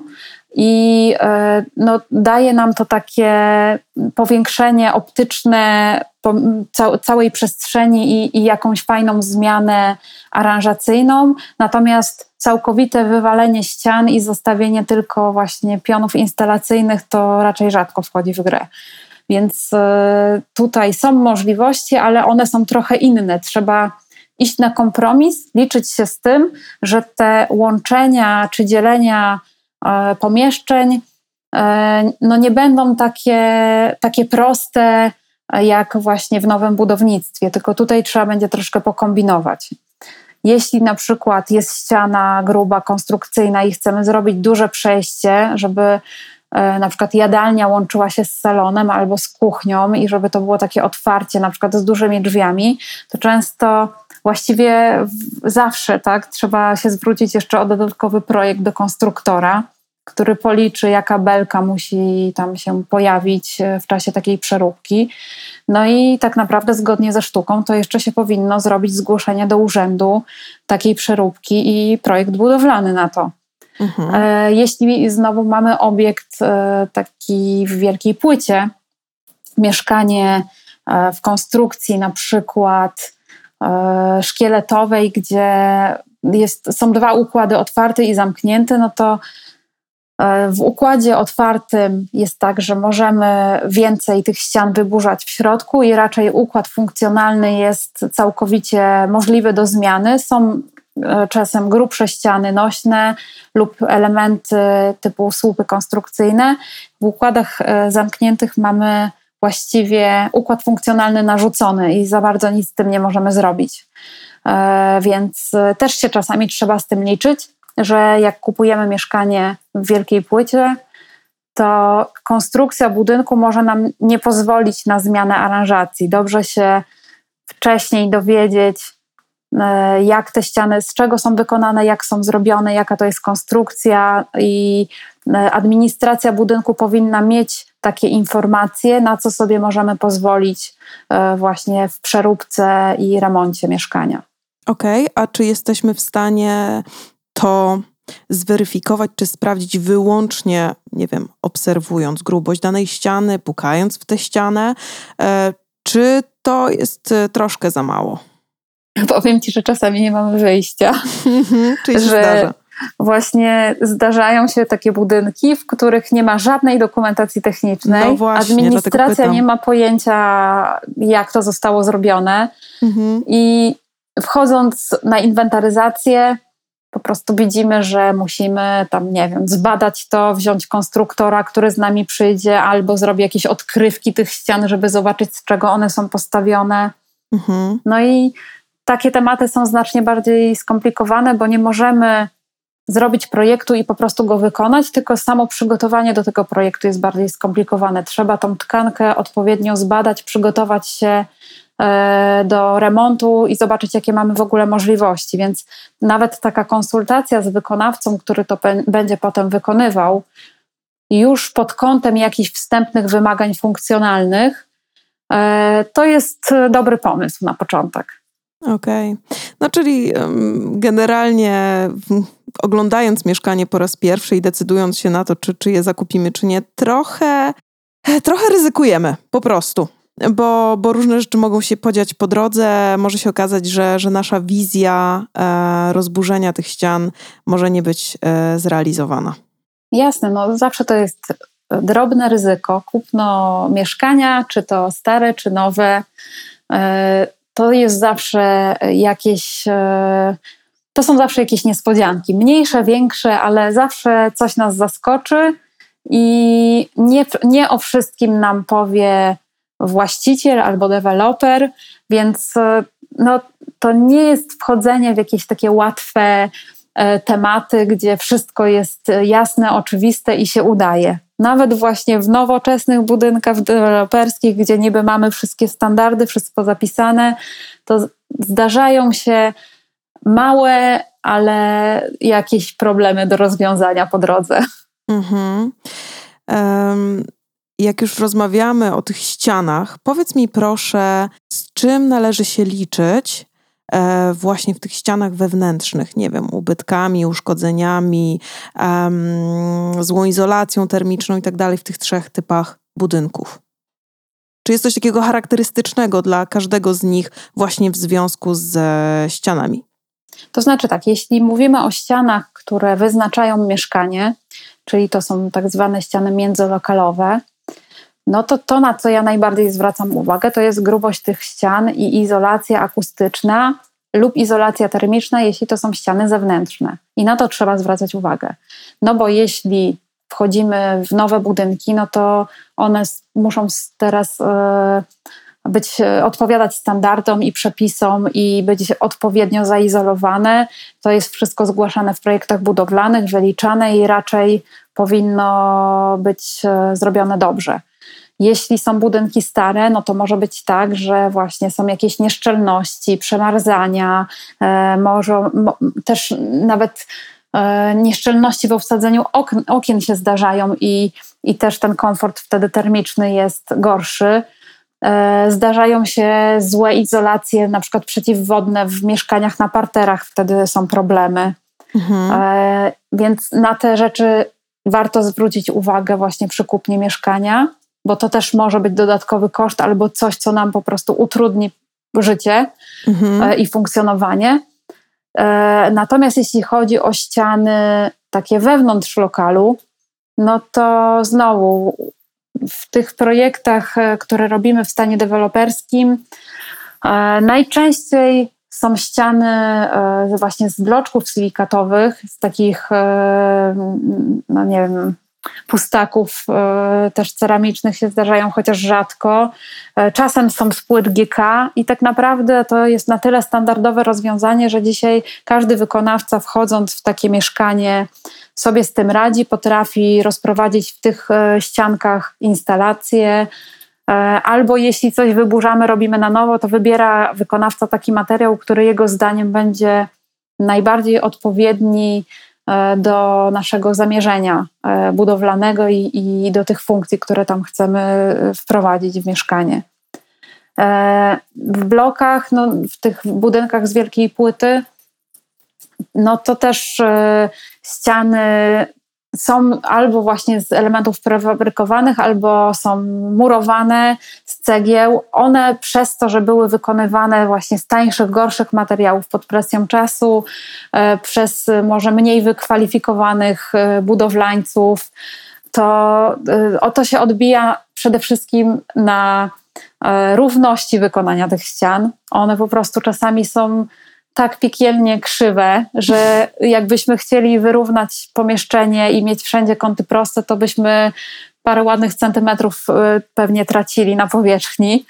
i e, no, daje nam to takie powiększenie optyczne całej przestrzeni i, i jakąś fajną zmianę aranżacyjną, natomiast całkowite wywalenie ścian i zostawienie tylko właśnie pionów instalacyjnych to raczej rzadko wchodzi w grę. Więc e, tutaj są możliwości, ale one są trochę inne. Trzeba iść na kompromis, liczyć się z tym, że te łączenia czy dzielenia e, pomieszczeń e, no nie będą takie, takie proste jak właśnie w nowym budownictwie, tylko tutaj trzeba będzie troszkę pokombinować. Jeśli na przykład jest ściana gruba, konstrukcyjna i chcemy zrobić duże przejście, żeby E, na przykład jadalnia łączyła się z salonem albo z kuchnią i żeby to było takie otwarcie, na przykład z dużymi drzwiami, to często właściwie zawsze tak trzeba się zwrócić jeszcze o dodatkowy projekt do konstruktora, który policzy, jaka belka musi tam się pojawić e, w czasie takiej przeróbki. No i tak naprawdę zgodnie ze sztuką to jeszcze się powinno zrobić zgłoszenie do urzędu takiej przeróbki i projekt budowlany na to. Mhm. E, jeśli znowu mamy obiekt e, taki w wielkiej płycie, mieszkanie w konstrukcji na przykład szkieletowej, gdzie jest, są dwa układy otwarte i zamknięte, no to w układzie otwartym jest tak, że możemy więcej tych ścian wyburzać w środku i raczej układ funkcjonalny jest całkowicie możliwy do zmiany. Są E, czasem grubsze ściany nośne lub elementy typu słupy konstrukcyjne. W układach e, zamkniętych mamy właściwie układ funkcjonalny narzucony i za bardzo nic z tym nie możemy zrobić. E, więc też się czasami trzeba z tym liczyć, że jak kupujemy mieszkanie w wielkiej płycie, to konstrukcja budynku może nam nie pozwolić na zmianę aranżacji. Dobrze się wcześniej dowiedzieć, E, jak te ściany, z czego są wykonane, jak są zrobione, jaka to jest konstrukcja i e, administracja budynku powinna mieć takie informacje, na co sobie możemy pozwolić e, właśnie w przeróbce i remoncie mieszkania. Okej, okay, a czy jesteśmy w stanie to zweryfikować czy sprawdzić wyłącznie, nie wiem, obserwując grubość danej ściany, pukając w tę ścianę, czy to jest troszkę za mało? powiem ci, że czasami nie mamy wyjścia. Mhm, czyli że zdarza. Właśnie zdarzają się takie budynki, w których nie ma żadnej dokumentacji technicznej. No właśnie, Administracja nie ma pojęcia, jak to zostało zrobione. Mhm. I wchodząc na inwentaryzację, po prostu widzimy, że musimy tam, nie wiem, zbadać to, wziąć konstruktora, który z nami przyjdzie, albo zrobi jakieś odkrywki tych ścian, żeby zobaczyć, z czego one są postawione. Mhm. No i takie tematy są znacznie bardziej skomplikowane, bo nie możemy zrobić projektu i po prostu go wykonać, tylko samo przygotowanie do tego projektu jest bardziej skomplikowane. Trzeba tą tkankę odpowiednio zbadać, przygotować się do remontu i zobaczyć, jakie mamy w ogóle możliwości. Więc nawet taka konsultacja z wykonawcą, który to będzie potem wykonywał, już pod kątem jakichś wstępnych wymagań funkcjonalnych, e, to jest dobry pomysł na początek. Okej. Okay. No czyli generalnie oglądając mieszkanie po raz pierwszy i decydując się na to, czy, czy je zakupimy, czy nie, trochę, trochę ryzykujemy po prostu. Bo, bo różne rzeczy mogą się podziać po drodze. Może się okazać, że, że nasza wizja e, rozburzenia tych ścian może nie być e, zrealizowana. Jasne, no zawsze to jest drobne ryzyko. Kupno mieszkania, czy to stare, czy nowe. E, to jest zawsze jakieś. E, to są zawsze jakieś niespodzianki, mniejsze, większe, ale zawsze coś nas zaskoczy i nie, nie o wszystkim nam powie właściciel albo deweloper, więc e, no, to nie jest wchodzenie w jakieś takie łatwe e, tematy, gdzie wszystko jest jasne, oczywiste i się udaje nawet właśnie w nowoczesnych budynkach deweloperskich, gdzie niby mamy wszystkie standardy, wszystko zapisane, to zdarzają się małe, ale jakieś problemy do rozwiązania po drodze. Mhm. Jak już rozmawiamy o tych ścianach, powiedz mi proszę, z czym należy się liczyć e, właśnie w tych ścianach wewnętrznych, nie wiem, ubytkami, uszkodzeniami, złą izolacją termiczną i tak dalej w tych trzech typach budynków? Czy jest coś takiego charakterystycznego dla każdego z nich właśnie w związku ze ścianami? To znaczy tak, jeśli mówimy o ścianach, które wyznaczają mieszkanie, czyli to są tak zwane ściany międzylokalowe, no to to, na co ja najbardziej zwracam uwagę, to jest grubość tych ścian i izolacja akustyczna lub izolacja termiczna, jeśli to są ściany zewnętrzne. I na to trzeba zwracać uwagę. No bo jeśli wchodzimy w nowe budynki, no to one muszą teraz e, być, e, odpowiadać standardom i przepisom i być odpowiednio zaizolowane. To jest wszystko zgłaszane w projektach budowlanych, wyliczane i raczej powinno być e, zrobione dobrze. Jeśli są budynki stare, no to może być tak, że właśnie są jakieś nieszczelności, przemarzania, e, może mo, też nawet e, nieszczelności w obsadzeniu okn, okien się zdarzają i, i też ten komfort wtedy termiczny jest gorszy. E, zdarzają się złe izolacje, na przykład przeciwwodne w mieszkaniach na parterach, wtedy są problemy. Mhm. E, więc na te rzeczy warto zwrócić uwagę właśnie przy kupnie mieszkania bo to też może być dodatkowy koszt albo coś, co nam po prostu utrudni życie mhm. E, i funkcjonowanie. E, natomiast jeśli chodzi o ściany takie wewnątrz lokalu, no to znowu w tych projektach, e, które robimy w stanie deweloperskim, najczęściej są ściany właśnie z bloczków silikatowych, z takich, no nie wiem, pustaków e, też ceramicznych się zdarzają, chociaż rzadko. E, czasem są z płyt GK i tak naprawdę to jest na tyle standardowe rozwiązanie, że dzisiaj każdy wykonawca wchodząc w takie mieszkanie sobie z tym radzi, potrafi rozprowadzić w tych e, ściankach instalacje. Albo jeśli coś wyburzamy, robimy na nowo, to wybiera wykonawca taki materiał, który jego zdaniem będzie najbardziej odpowiedni do naszego zamierzenia e, budowlanego i, i do tych funkcji, które tam chcemy e, wprowadzić w mieszkanie. W blokach, no, w tych budynkach z wielkiej płyty, no to też ściany są albo właśnie z elementów prefabrykowanych, albo są murowane z cegieł. One przez to, że były wykonywane właśnie z tańszych, gorszych materiałów pod presją czasu, e, przez może mniej wykwalifikowanych e, budowlańców, to e, o to się odbija przede wszystkim na równości wykonania tych ścian. One po prostu czasami są tak piekielnie krzywe, że jakbyśmy chcieli wyrównać pomieszczenie i mieć wszędzie kąty proste, to byśmy parę ładnych centymetrów y, pewnie tracili na powierzchni,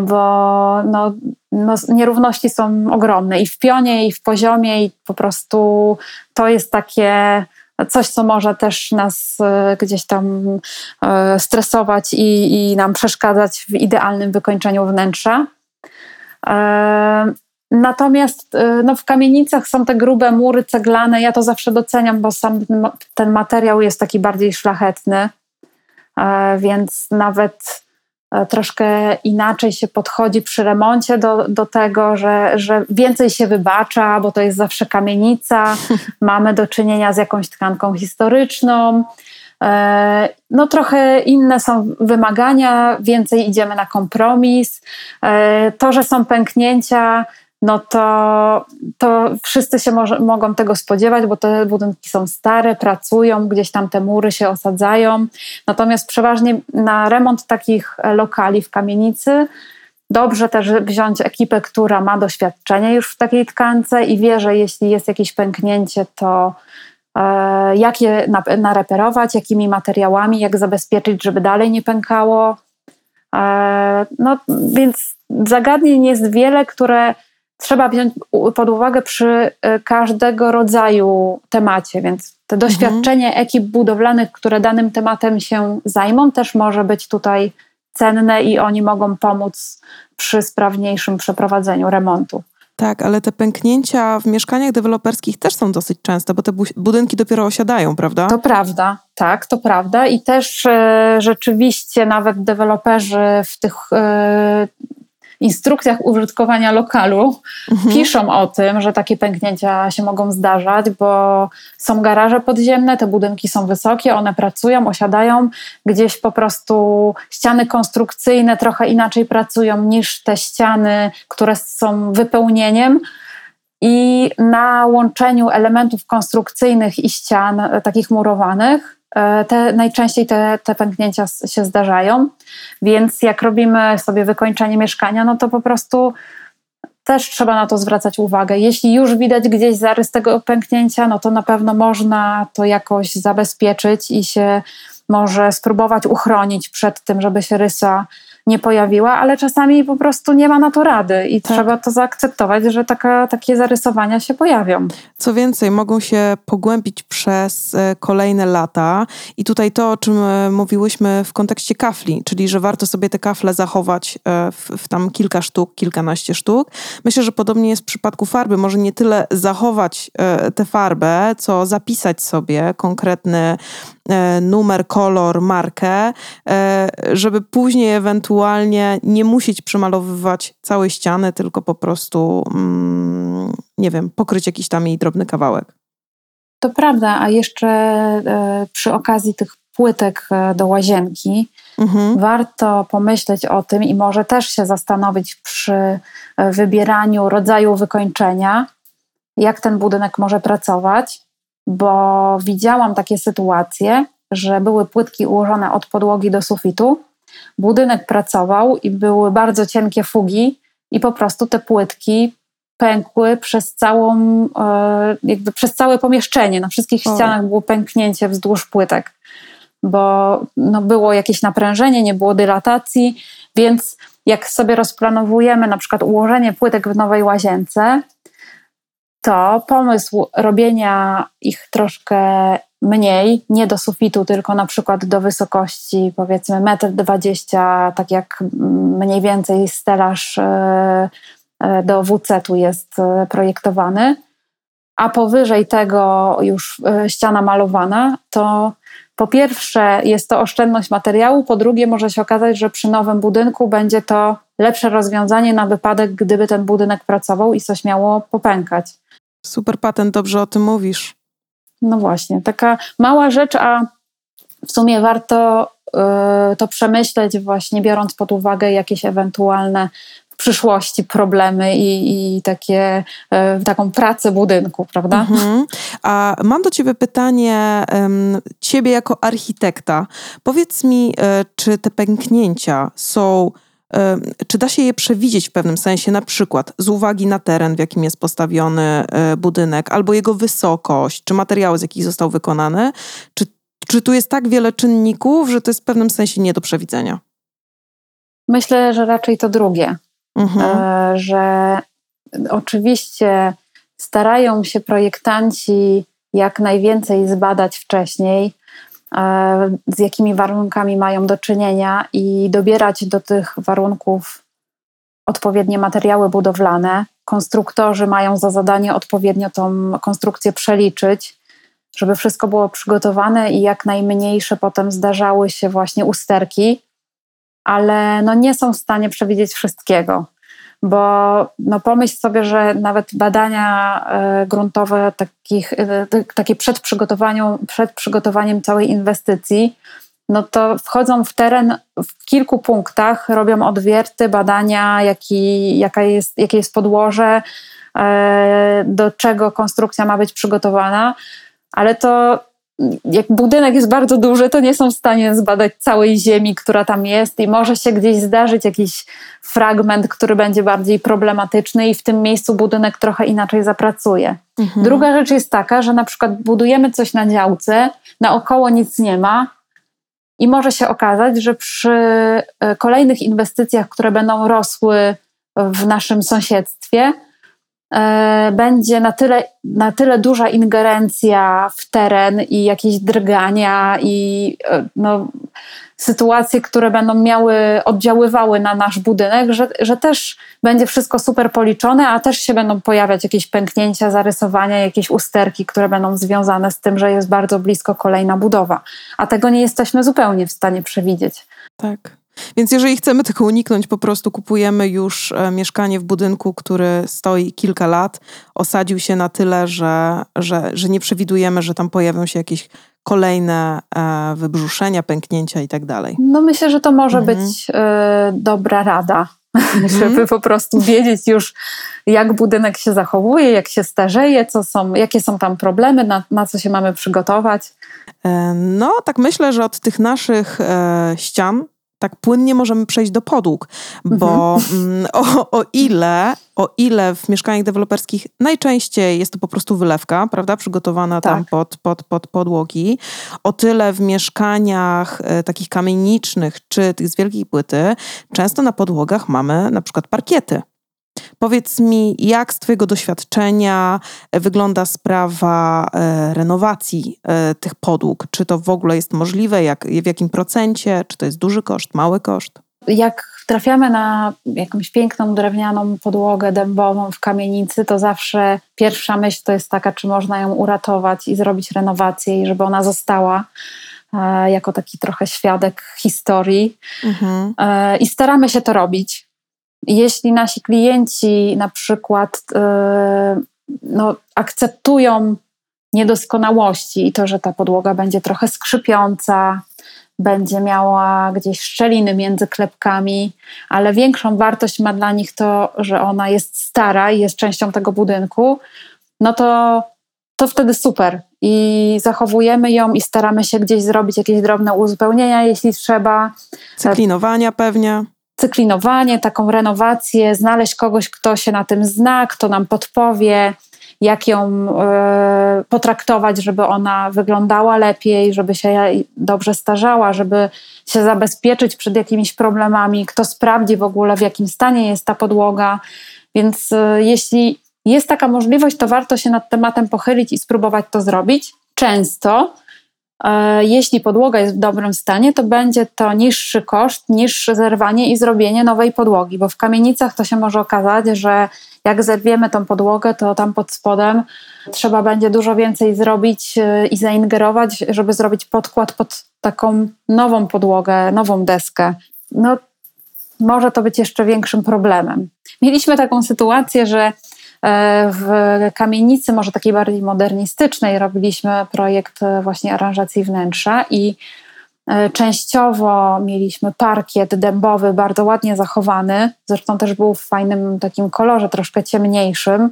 bo no, no, nierówności są ogromne i w pionie, i w poziomie, i po prostu to jest takie coś, co może też nas y, gdzieś tam y, stresować i, i nam przeszkadzać w idealnym wykończeniu wnętrza. Natomiast y, no, w kamienicach są te grube mury ceglane. Ja to zawsze doceniam, bo sam ten materiał jest taki bardziej szlachetny, e, więc nawet e, troszkę inaczej się podchodzi przy remoncie do, do tego, że, że więcej się wybacza, bo to jest zawsze kamienica. Mamy do czynienia z jakąś tkanką historyczną. E, no, trochę inne są wymagania, więcej idziemy na kompromis. To, że są pęknięcia, no to, to wszyscy się może, mogą tego spodziewać, bo te budynki są stare, pracują, gdzieś tam te mury się osadzają. Natomiast przeważnie na remont takich lokali w kamienicy dobrze też wziąć ekipę, która ma doświadczenie już w takiej tkance i wie, że jeśli jest jakieś pęknięcie, to e, jak je nareperować, jakimi materiałami, jak zabezpieczyć, żeby dalej nie pękało. E, no więc zagadnień jest wiele, które trzeba wziąć pod uwagę przy e, każdego rodzaju temacie, więc to mhm. doświadczenie mhm. ekip budowlanych, które danym tematem się zajmą, też może być tutaj cenne i oni mogą pomóc przy sprawniejszym przeprowadzeniu remontu. Tak, ale te pęknięcia w mieszkaniach deweloperskich też są dosyć częste, bo te budynki dopiero osiadają, prawda? To prawda, tak, to prawda. I też e, rzeczywiście nawet deweloperzy w tych e, instrukcjach użytkowania lokalu mhm. piszą o tym, że takie pęknięcia się mogą zdarzać, bo są garaże podziemne, te budynki są wysokie, one pracują, osiadają, gdzieś po prostu ściany konstrukcyjne trochę inaczej pracują niż te ściany, które są wypełnieniem. I na łączeniu elementów konstrukcyjnych i ścian, e, takich murowanych, te, najczęściej te, te pęknięcia się zdarzają, więc jak robimy sobie wykończenie mieszkania, no to po prostu też trzeba na to zwracać uwagę. Jeśli już widać gdzieś zarys tego pęknięcia, no to na pewno można to jakoś zabezpieczyć i się może spróbować uchronić przed tym, żeby się rysa nie pojawiła, ale czasami po prostu nie ma na to rady i tak. trzeba to zaakceptować, że taka, takie zarysowania się pojawią. Co więcej, mogą się pogłębić przez e, kolejne lata i tutaj to, o czym e, mówiłyśmy w kontekście kafli, czyli że warto sobie te kafle zachować e, w, w tam kilka sztuk, kilkanaście sztuk. Myślę, że podobnie jest w przypadku farby. Może nie tyle zachować tę farbę, co zapisać sobie konkretny numer, kolor, markę, żeby później ewentualnie nie musieć przemalowywać całej ściany, tylko po prostu, mm, nie wiem, pokryć jakiś tam jej drobny kawałek. To prawda, a jeszcze e, przy okazji tych płytek e, do łazienki, mhm. warto pomyśleć o tym i może też się zastanowić przy e, wybieraniu rodzaju wykończenia, jak ten budynek może pracować, bo widziałam takie sytuacje, że były płytki ułożone od podłogi do sufitu, budynek pracował i były bardzo cienkie fugi, i po prostu te płytki pękły przez całą, e, jakby przez całe pomieszczenie. Na wszystkich ścianach było pęknięcie wzdłuż płytek, bo no, było jakieś naprężenie, nie było dylatacji, więc jak sobie rozplanowujemy na przykład ułożenie płytek w nowej łazience, to pomysł robienia ich troszkę mniej, nie do sufitu, tylko na przykład do wysokości powiedzmy 1,20 m, tak jak mniej więcej stelaż e, e, do WC-tu jest e, projektowany, a powyżej tego już ściana malowana, to po pierwsze jest to oszczędność materiału, po drugie może się okazać, że przy nowym budynku będzie to lepsze rozwiązanie na wypadek, gdyby ten budynek pracował i coś miało popękać. Super patent, dobrze o tym mówisz. No właśnie, taka mała rzecz, a w sumie warto y, to przemyśleć, właśnie biorąc pod uwagę jakieś ewentualne w przyszłości problemy i, i takie, y, taką pracę budynku, prawda? Mhm. A mam do Ciebie pytanie, Ciebie jako architekta. Powiedz mi, y, czy te pęknięcia są czy da się je przewidzieć w pewnym sensie, na przykład z uwagi na teren, w jakim jest postawiony e, budynek, albo jego wysokość, czy materiały, z jakich został wykonany? Czy, czy tu jest tak wiele czynników, że to jest w pewnym sensie nie do przewidzenia? Myślę, że raczej to drugie. Mhm. E, że oczywiście starają się projektanci jak najwięcej zbadać wcześniej, z jakimi warunkami mają do czynienia i dobierać do tych warunków odpowiednie materiały budowlane. Konstruktorzy mają za zadanie odpowiednio tą konstrukcję przeliczyć, żeby wszystko było przygotowane i jak najmniejsze potem zdarzały się właśnie usterki, ale no nie są w stanie przewidzieć wszystkiego bo no pomyśl sobie, że nawet badania e, gruntowe takich, e, takie przed, przed przygotowaniem całej inwestycji, no to wchodzą w teren w kilku punktach, robią odwierty, badania, jaki, jaka jest, jakie jest podłoże, e, do czego konstrukcja ma być przygotowana, ale to jak budynek jest bardzo duży, to nie są w stanie zbadać całej ziemi, która tam jest, i może się gdzieś zdarzyć jakiś fragment, który będzie bardziej problematyczny, i w tym miejscu budynek trochę inaczej zapracuje. Mhm. Druga rzecz jest taka, że na przykład budujemy coś na działce, naokoło nic nie ma, i może się okazać, że przy e, kolejnych inwestycjach, które będą rosły w naszym sąsiedztwie, będzie na tyle, na tyle duża ingerencja w teren i jakieś drgania i e, no, sytuacje, które będą miały, oddziaływały na nasz budynek, że, że też będzie wszystko super policzone, a też się będą pojawiać jakieś pęknięcia, zarysowania, jakieś usterki, które będą związane z tym, że jest bardzo blisko kolejna budowa. A tego nie jesteśmy zupełnie w stanie przewidzieć. Tak. Więc jeżeli chcemy tego uniknąć, po prostu kupujemy już e, mieszkanie w budynku, który stoi kilka lat, osadził się na tyle, że, że, że nie przewidujemy, że tam pojawią się jakieś kolejne e, wybrzuszenia, pęknięcia i tak dalej. No myślę, że to może mhm. być e, dobra rada, mhm. żeby po prostu wiedzieć już, jak budynek się zachowuje, jak się starzeje, co są, jakie są tam problemy, na, na co się mamy przygotować. No, tak myślę, że od tych naszych e, ścian tak płynnie możemy przejść do podłóg, bo mhm. Mm, o, o, ile, o ile w mieszkaniach deweloperskich najczęściej jest to po prostu wylewka, prawda, przygotowana tak. tam pod, pod, pod podłogi, o tyle w mieszkaniach e, takich kamienicznych czy tych z wielkiej płyty często na podłogach mamy na przykład parkiety. Powiedz mi, jak z Twojego doświadczenia e, wygląda sprawa e, renowacji e, tych podłóg? Czy to w ogóle jest możliwe? Jak, w jakim procencie? Czy to jest duży koszt, mały koszt? Jak trafiamy na jakąś piękną drewnianą podłogę dębową w kamienicy, to zawsze pierwsza myśl to jest taka, czy można ją uratować i zrobić renowację, i żeby ona została jako taki trochę świadek historii. Mhm. I staramy się to robić. Jeśli nasi klienci na przykład yy, no, akceptują niedoskonałości i to, że ta podłoga będzie trochę skrzypiąca, będzie miała gdzieś szczeliny między klepkami, ale większą wartość ma dla nich to, że ona jest stara i jest częścią tego budynku, no to, to wtedy super. I zachowujemy ją i staramy się gdzieś zrobić jakieś drobne uzupełnienia, jeśli trzeba. Cyklinowania pewnie cyklinowanie, taką renowację, znaleźć kogoś, kto się na tym zna, kto nam podpowie, jak ją y, potraktować, żeby ona wyglądała lepiej, żeby się dobrze starzała, żeby się zabezpieczyć przed jakimiś problemami, kto sprawdzi w ogóle, w jakim stanie jest ta podłoga. Więc y, jeśli jest taka możliwość, to warto się nad tematem pochylić i spróbować to zrobić. Często jeśli podłoga jest w dobrym stanie, to będzie to niższy koszt niż zerwanie i zrobienie nowej podłogi, bo w kamienicach to się może okazać, że jak zerwiemy tą podłogę, to tam pod spodem trzeba będzie dużo więcej zrobić e, i zaingerować, żeby zrobić podkład pod taką nową podłogę, nową deskę. No, może to być jeszcze większym problemem. Mieliśmy taką sytuację, że E, w kamienicy, może takiej bardziej modernistycznej, robiliśmy projekt e, właśnie aranżacji wnętrza i e, Częściowo mieliśmy parkiet dębowy, bardzo ładnie zachowany. Zresztą też był w fajnym takim kolorze, troszkę ciemniejszym.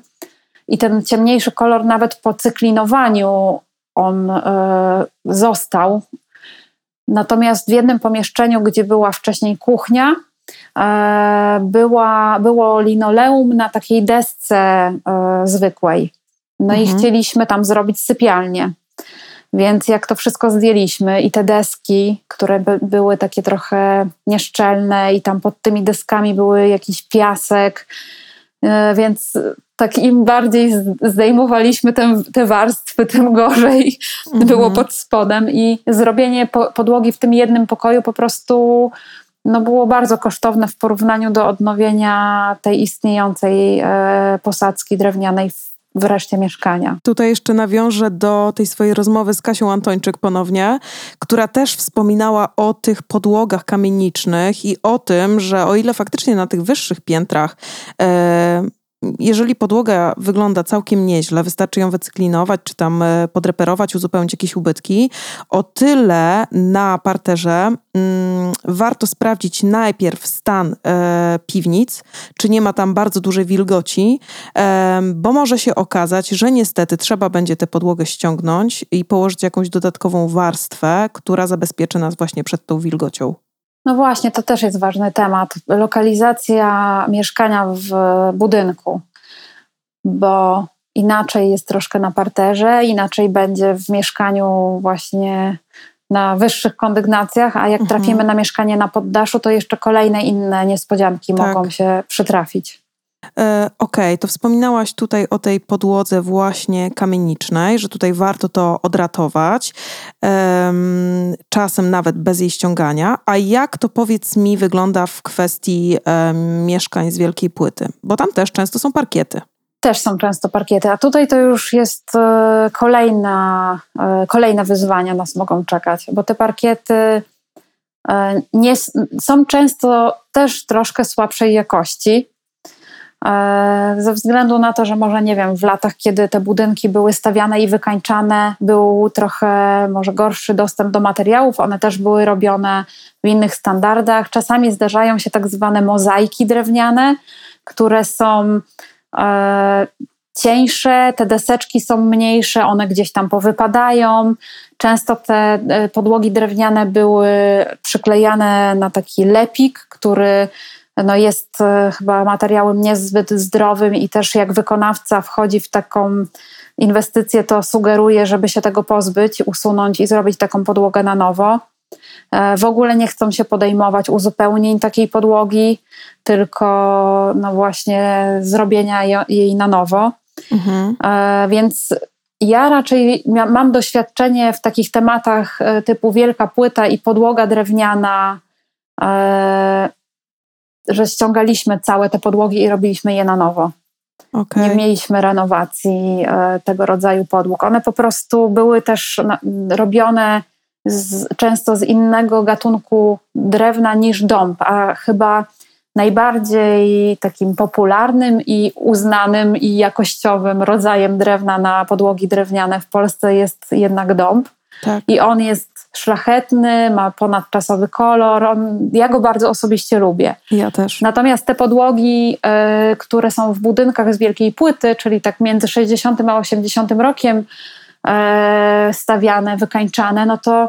I ten ciemniejszy kolor, nawet po cyklinowaniu, on został. Natomiast w jednym pomieszczeniu, gdzie była wcześniej kuchnia, E, była, było linoleum na takiej desce e, zwykłej. No mhm. i chcieliśmy tam zrobić sypialnię. Więc jak to wszystko zdjęliśmy i te deski, które by, były takie trochę nieszczelne i tam pod tymi deskami były jakiś piasek, e, więc tak im bardziej zdejmowaliśmy te, te warstwy, tym gorzej mhm. było pod spodem i zrobienie po, podłogi w tym jednym pokoju po prostu no było bardzo kosztowne w porównaniu do odnowienia tej istniejącej e, posadzki drewnianej w reszcie mieszkania. Tutaj jeszcze nawiążę do tej swojej rozmowy z Kasią Antończyk ponownie, która też wspominała o tych podłogach kamienicznych i o tym, że o ile faktycznie na tych wyższych piętrach e, jeżeli podłoga wygląda całkiem nieźle, wystarczy ją wycyklinować, czy tam e, podreperować, uzupełnić jakieś ubytki, o tyle na parterze mm, warto sprawdzić najpierw stan e, piwnic, czy nie ma tam bardzo dużej wilgoci, e, bo może się okazać, że niestety trzeba będzie tę podłogę ściągnąć i położyć jakąś dodatkową warstwę, która zabezpieczy nas właśnie przed tą wilgocią. No właśnie, to też jest ważny temat. Lokalizacja mieszkania w budynku, bo inaczej jest troszkę na parterze, inaczej będzie w mieszkaniu właśnie na wyższych kondygnacjach, a jak mhm. trafimy na mieszkanie na poddaszu, to jeszcze kolejne inne niespodzianki tak. mogą się przytrafić. E, Okej, okay, to wspominałaś tutaj o tej podłodze właśnie kamienicznej, że tutaj warto to odratować, um, czasem nawet bez jej ściągania. A jak to powiedz mi wygląda w kwestii um, mieszkań z wielkiej płyty? Bo tam też często są parkiety. Też są często parkiety, a tutaj to już jest e, kolejna, e, kolejne wyzwania nas mogą czekać, bo te parkiety e, nie, są często też troszkę słabszej jakości. Ze względu na to, że może nie wiem, w latach, kiedy te budynki były stawiane i wykańczane, był trochę może gorszy dostęp do materiałów, one też były robione w innych standardach. Czasami zdarzają się tak zwane mozaiki drewniane, które są e, cieńsze, te deseczki są mniejsze, one gdzieś tam powypadają. Często te e, podłogi drewniane były przyklejane na taki lepik, który no jest e, chyba materiałem niezbyt zdrowym i też jak wykonawca wchodzi w taką inwestycję, to sugeruje, żeby się tego pozbyć, usunąć i zrobić taką podłogę na nowo. E, w ogóle nie chcą się podejmować uzupełnień takiej podłogi, tylko no właśnie zrobienia jej na nowo. Mhm. E, więc ja raczej mam doświadczenie w takich tematach typu wielka płyta i podłoga drewniana że ściągaliśmy całe te podłogi i robiliśmy je na nowo. Okay. Nie mieliśmy renowacji e, tego rodzaju podłóg. One po prostu były też robione z, często z innego gatunku drewna niż dąb, a chyba najbardziej takim popularnym i uznanym i jakościowym rodzajem drewna na podłogi drewniane w Polsce jest jednak dąb. Tak. I on jest szlachetny, ma ponadczasowy kolor. On, ja go bardzo osobiście lubię. Ja też. Natomiast te podłogi, y, które są w budynkach z wielkiej płyty, czyli tak między 60 a 80 rokiem y, stawiane, wykańczane, no to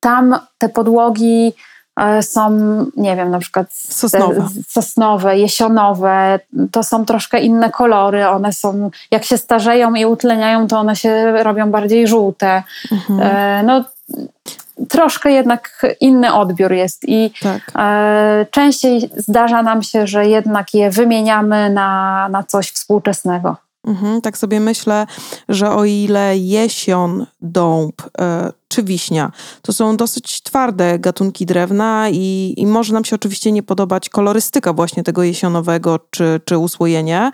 tam te podłogi E, są, nie wiem, na przykład sosnowe. sosnowe, jesionowe, to są troszkę inne kolory, one są, jak się starzeją i utleniają, to one się robią bardziej żółte. Mhm. No, troszkę jednak inny odbiór jest i tak. E, częściej zdarza nam się, że jednak je wymieniamy na, na coś współczesnego. Mhm, tak sobie myślę, że o ile jesion, dąb e, czy wiśnia to są dosyć twarde gatunki drewna i, i może nam się oczywiście nie podobać kolorystyka właśnie tego jesionowego czy, czy usłojenie,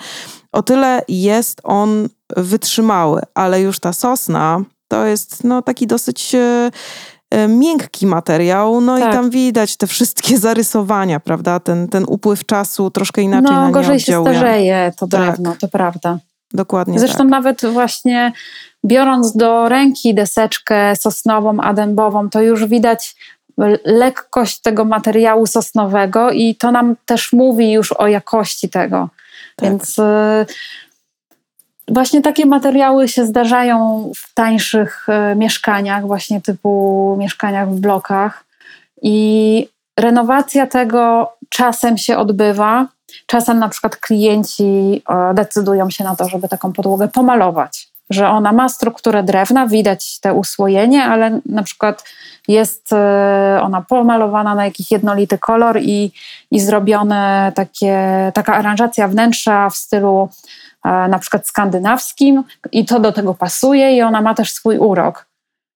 o tyle jest on wytrzymały, ale już ta sosna to jest no, taki dosyć e, e miękki materiał, no tak. i tam widać te wszystkie zarysowania, prawda? Ten, ten upływ czasu troszkę inaczej no, na nie gorzej się starzeje to drewno, tak. to prawda. Dokładnie. Zresztą tak. nawet właśnie biorąc do ręki deseczkę sosnową, adębową, to już widać lekkość tego materiału sosnowego i to nam też mówi już o jakości tego. Tak. Więc y, właśnie takie materiały się zdarzają w tańszych y, mieszkaniach, właśnie typu mieszkaniach w blokach. I renowacja tego czasem się odbywa. Czasem na przykład klienci e, decydują się na to, żeby taką podłogę pomalować, że ona ma strukturę drewna, widać te usłojenie, ale na przykład jest e, ona pomalowana na jakiś jednolity kolor i, i zrobione takie, taka aranżacja wnętrza w stylu e, na przykład skandynawskim i to do tego pasuje i ona ma też swój urok.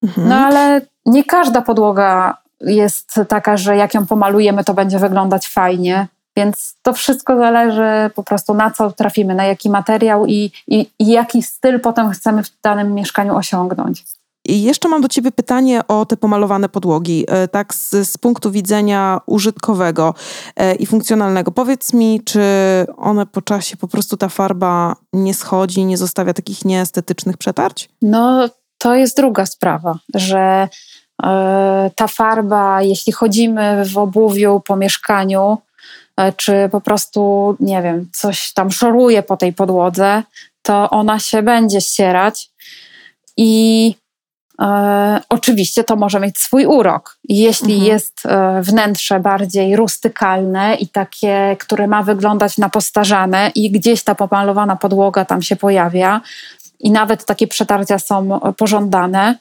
Mhm. No ale nie każda podłoga jest taka, że jak ją pomalujemy, to będzie wyglądać fajnie. Więc to wszystko zależy po prostu na co trafimy, na jaki materiał i, i, i jaki styl potem chcemy w danym mieszkaniu osiągnąć. I jeszcze mam do Ciebie pytanie o te pomalowane podłogi, e, tak z, z, punktu widzenia użytkowego e, i funkcjonalnego. Powiedz mi, czy one po czasie po prostu ta farba nie schodzi, nie zostawia takich nieestetycznych przetarć? No, to jest druga sprawa, że e, ta farba, jeśli chodzimy w obuwiu po mieszkaniu, czy po prostu, nie wiem, coś tam szoruje po tej podłodze, to ona się będzie ścierać i e, oczywiście to może mieć swój urok. Jeśli mhm. jest e, wnętrze bardziej rustykalne i takie, które ma wyglądać na postarzane i gdzieś ta pomalowana podłoga tam się pojawia i nawet takie przetarcia są pożądane,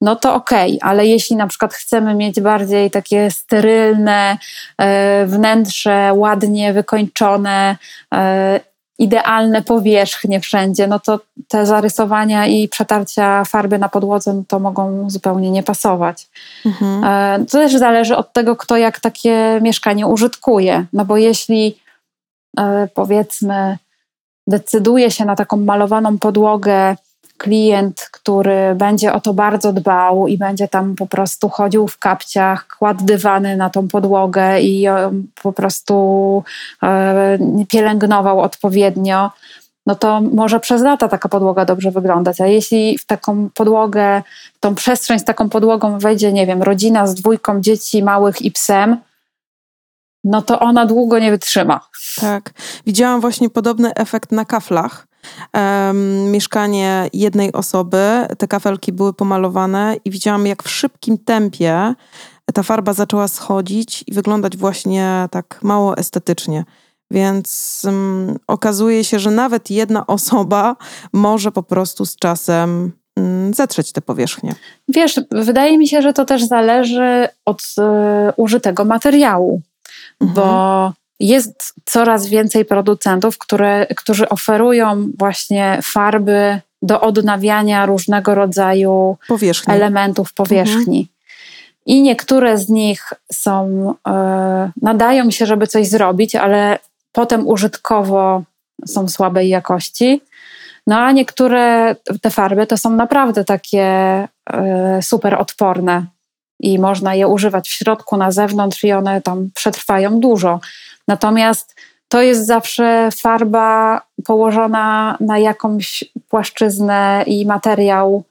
no to okej, okay. ale jeśli na przykład chcemy mieć bardziej takie sterylne e, wnętrze, ładnie wykończone, e, idealne powierzchnie wszędzie, no to te zarysowania i przetarcia farby na podłodze no to mogą zupełnie nie pasować. Mhm. E, to też zależy od tego, kto jak takie mieszkanie użytkuje. No bo jeśli powiedzmy decyduje się na taką malowaną podłogę klient, który będzie o to bardzo dbał i będzie tam po prostu chodził w kapciach, kładł dywany na tą podłogę i po prostu e, pielęgnował odpowiednio, no to może przez lata taka podłoga dobrze wyglądać. A jeśli w taką podłogę, w tą przestrzeń z taką podłogą wejdzie, nie wiem, rodzina z dwójką dzieci małych i psem, no to ona długo nie wytrzyma. Tak. Widziałam właśnie podobny efekt na kaflach um, mieszkanie jednej osoby. Te kafelki były pomalowane i widziałam, jak w szybkim tempie ta farba zaczęła schodzić i wyglądać właśnie tak mało estetycznie. Więc um, okazuje się, że nawet jedna osoba może po prostu z czasem um, zetrzeć te powierzchnie. Wiesz, wydaje mi się, że to też zależy od y, użytego materiału, mhm. bo jest coraz więcej producentów, które, którzy oferują właśnie farby do odnawiania różnego rodzaju powierzchni. elementów powierzchni. Mhm. I niektóre z nich są, e, nadają się, żeby coś zrobić, ale potem użytkowo są słabej jakości. No a niektóre te farby to są naprawdę takie e, super odporne i można je używać w środku, na zewnątrz i one tam przetrwają dużo. Natomiast to jest zawsze farba położona na jakąś płaszczyznę i materiał,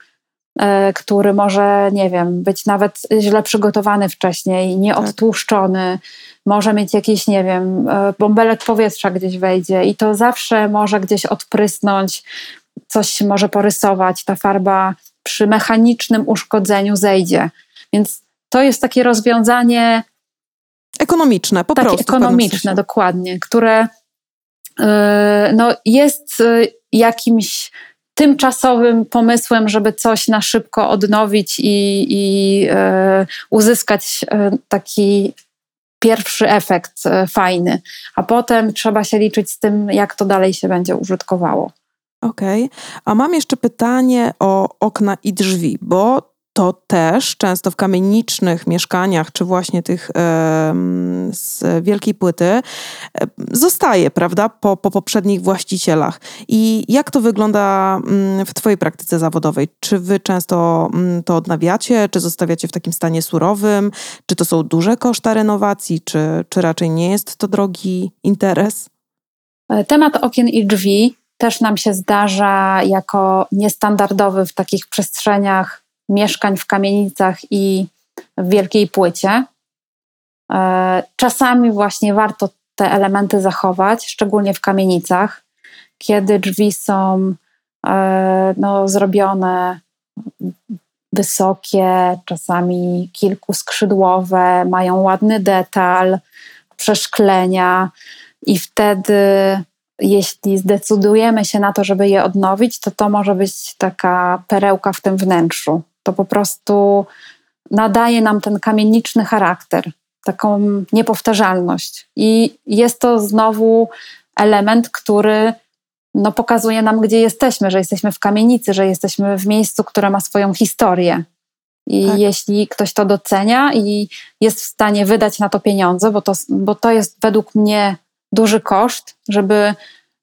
e, który może, nie wiem, być nawet źle przygotowany wcześniej, nieodtłuszczony, może mieć jakiś, nie wiem, e, bąbelek powietrza gdzieś wejdzie i to zawsze może gdzieś odprysnąć, coś może porysować, ta farba przy mechanicznym uszkodzeniu zejdzie. Więc to jest takie rozwiązanie Ekonomiczne, po takie prostu. ekonomiczne, dokładnie, które yy, no, jest yy, jakimś tymczasowym pomysłem, żeby coś na szybko odnowić i, i yy, uzyskać taki pierwszy efekt fajny, a potem trzeba się liczyć z tym, jak to dalej się będzie użytkowało. Okej, okay. a mam jeszcze pytanie o okna i drzwi, bo to też często w kamienicznych mieszkaniach, czy właśnie tych z wielkiej płyty, zostaje, prawda, po, po poprzednich właścicielach. I jak to wygląda mm, w Twojej praktyce zawodowej? Czy Wy często mm, to odnawiacie, czy zostawiacie w takim stanie surowym? Czy to są duże koszta renowacji, czy, czy raczej nie jest to drogi interes? E, temat okien i drzwi też nam się zdarza jako niestandardowy w takich przestrzeniach mieszkań w kamienicach i w wielkiej płycie. E, czasami właśnie warto te elementy zachować, szczególnie w kamienicach, kiedy drzwi są e, no, zrobione wysokie, czasami kilkuskrzydłowe, mają ładny detal, przeszklenia i wtedy jeśli zdecydujemy się na to, żeby je odnowić, to to może być taka perełka w tym wnętrzu to po prostu nadaje nam ten kamieniczny charakter, taką niepowtarzalność. I jest to znowu element, który no, pokazuje nam, gdzie jesteśmy, że jesteśmy w kamienicy, że jesteśmy w miejscu, które ma swoją historię. I tak. jeśli ktoś to docenia i jest w stanie wydać na to pieniądze, bo to, bo to jest według mnie duży koszt, żeby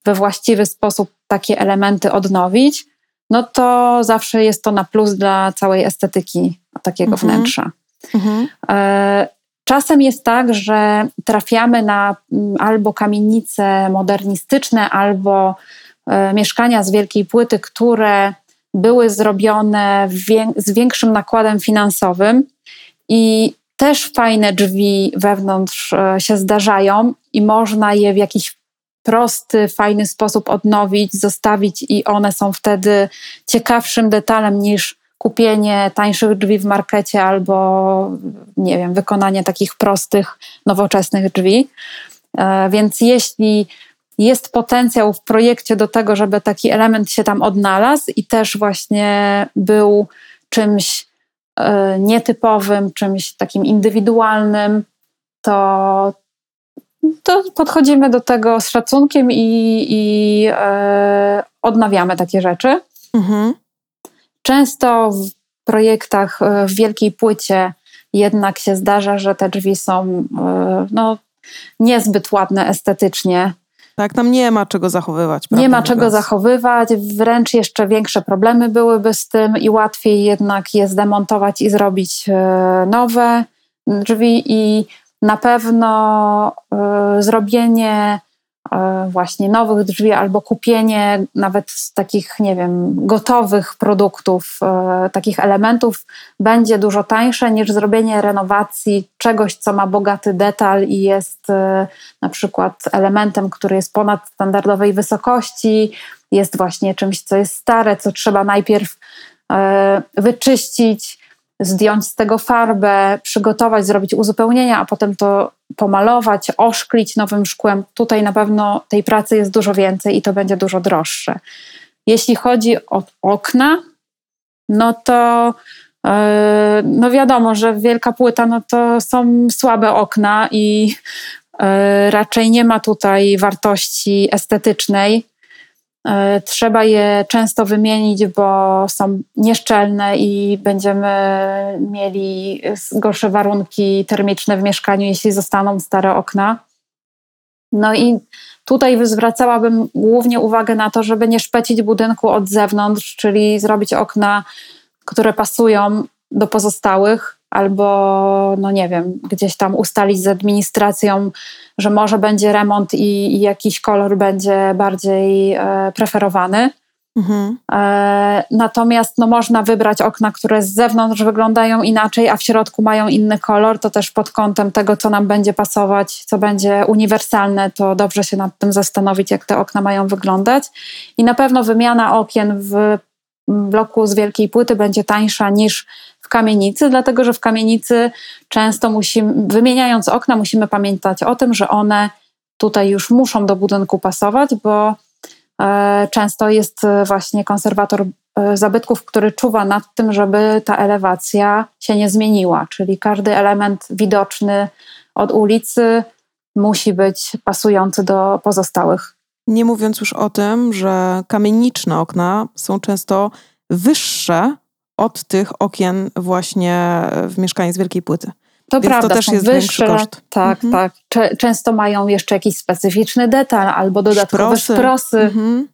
we właściwy sposób takie elementy odnowić, no to zawsze jest to na plus dla całej estetyki takiego mhm. wnętrza. Mhm. E, czasem jest tak, że trafiamy na mm, albo kamienice modernistyczne, albo e, mieszkania z wielkiej płyty, które były zrobione z większym nakładem finansowym i też fajne drzwi wewnątrz e, się zdarzają i można je w jakiś prosty, fajny sposób odnowić, zostawić i one są wtedy ciekawszym detalem niż kupienie tańszych drzwi w markecie albo, nie wiem, wykonanie takich prostych, nowoczesnych drzwi. E, więc jeśli jest potencjał w projekcie do tego, żeby taki element się tam odnalazł i też właśnie był czymś e, nietypowym, czymś takim indywidualnym, to, to podchodzimy do tego z szacunkiem i, i e, odnawiamy takie rzeczy. Mhm. Często w projektach e, w wielkiej płycie jednak się zdarza, że te drzwi są e, no, niezbyt ładne estetycznie. Tak, tam nie ma czego zachowywać. Nie ma czego zachowywać, wręcz jeszcze większe problemy byłyby z tym i łatwiej jednak je zdemontować i zrobić e, nowe drzwi i na pewno zrobienie E, właśnie nowych drzwi albo kupienie nawet takich, nie wiem, gotowych produktów, e, takich elementów będzie dużo tańsze niż zrobienie renowacji czegoś, co ma bogaty detal i jest na przykład elementem, który jest ponad standardowej wysokości, jest właśnie czymś, co jest stare, co trzeba najpierw wyczyścić, zdjąć z tego farbę, przygotować, zrobić uzupełnienia, a potem to pomalować, oszklić nowym szkłem. Tutaj na pewno tej pracy jest dużo więcej i to będzie dużo droższe. Jeśli chodzi o okna, no to yy, no wiadomo, że wielka płyta no to są słabe okna i yy, raczej nie ma tutaj wartości estetycznej. E, trzeba je często wymienić, bo są nieszczelne i będziemy mieli gorsze warunki termiczne w mieszkaniu, jeśli zostaną stare okna. No i tutaj zwracałabym głównie uwagę na to, żeby nie szpecić budynku od zewnątrz, czyli zrobić okna, które pasują do pozostałych, albo, no nie wiem, gdzieś tam ustalić z administracją, że może będzie remont i, i jakiś kolor będzie bardziej e, preferowany. Mhm. E, natomiast no, można wybrać okna, które z zewnątrz wyglądają inaczej, a w środku mają inny kolor. To też pod kątem tego, co nam będzie pasować, co będzie uniwersalne, to dobrze się nad tym zastanowić, jak te okna mają wyglądać. I na pewno wymiana okien w bloku z wielkiej płyty będzie tańsza niż kamienicy, dlatego że w kamienicy często musimy, wymieniając okna, musimy pamiętać o tym, że one tutaj już muszą do budynku pasować, bo e, często jest właśnie konserwator e, zabytków, który czuwa nad tym, żeby ta elewacja się nie zmieniła, czyli każdy element widoczny od ulicy musi być pasujący do pozostałych. Nie mówiąc już o tym, że kamieniczne okna są często wyższe od tych okien właśnie w mieszkaniu z wielkiej płyty. To Więc prawda, to też jest wyższe, koszt. Tak, mhm. tak. Często mają jeszcze jakiś specyficzny detal albo dodatkowe szprosy. szprosy. Mhm.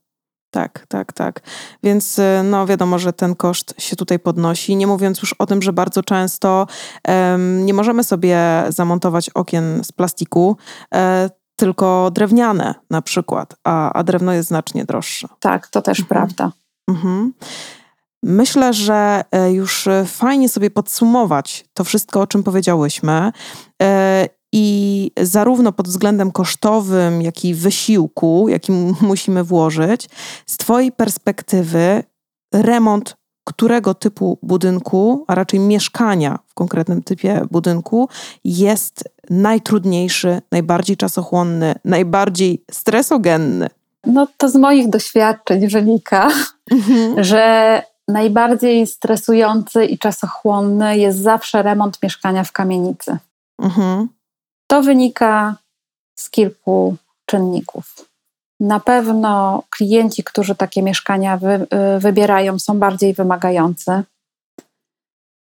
Tak, tak, tak. Więc y, no wiadomo, że ten koszt się tutaj podnosi. Nie mówiąc już o tym, że bardzo często um, nie możemy sobie zamontować okien z plastiku, e, tylko drewniane na przykład, a, a drewno jest znacznie droższe. Tak, to też mhm. prawda. Mhm. Myślę, że e, już e, fajnie sobie podsumować to wszystko, o czym powiedziałyśmy. E, I zarówno pod względem kosztowym, jak i wysiłku, jaki musimy włożyć, z Twojej perspektywy, remont którego typu budynku, a raczej mieszkania w konkretnym typie budynku, jest najtrudniejszy, najbardziej czasochłonny, najbardziej stresogenny? No to z moich doświadczeń wynika, mhm. że najbardziej stresujący i czasochłonny jest zawsze remont mieszkania w kamienicy. Mhm. To wynika z kilku czynników. Na pewno klienci, którzy takie mieszkania wy, y, wybierają, są bardziej wymagający.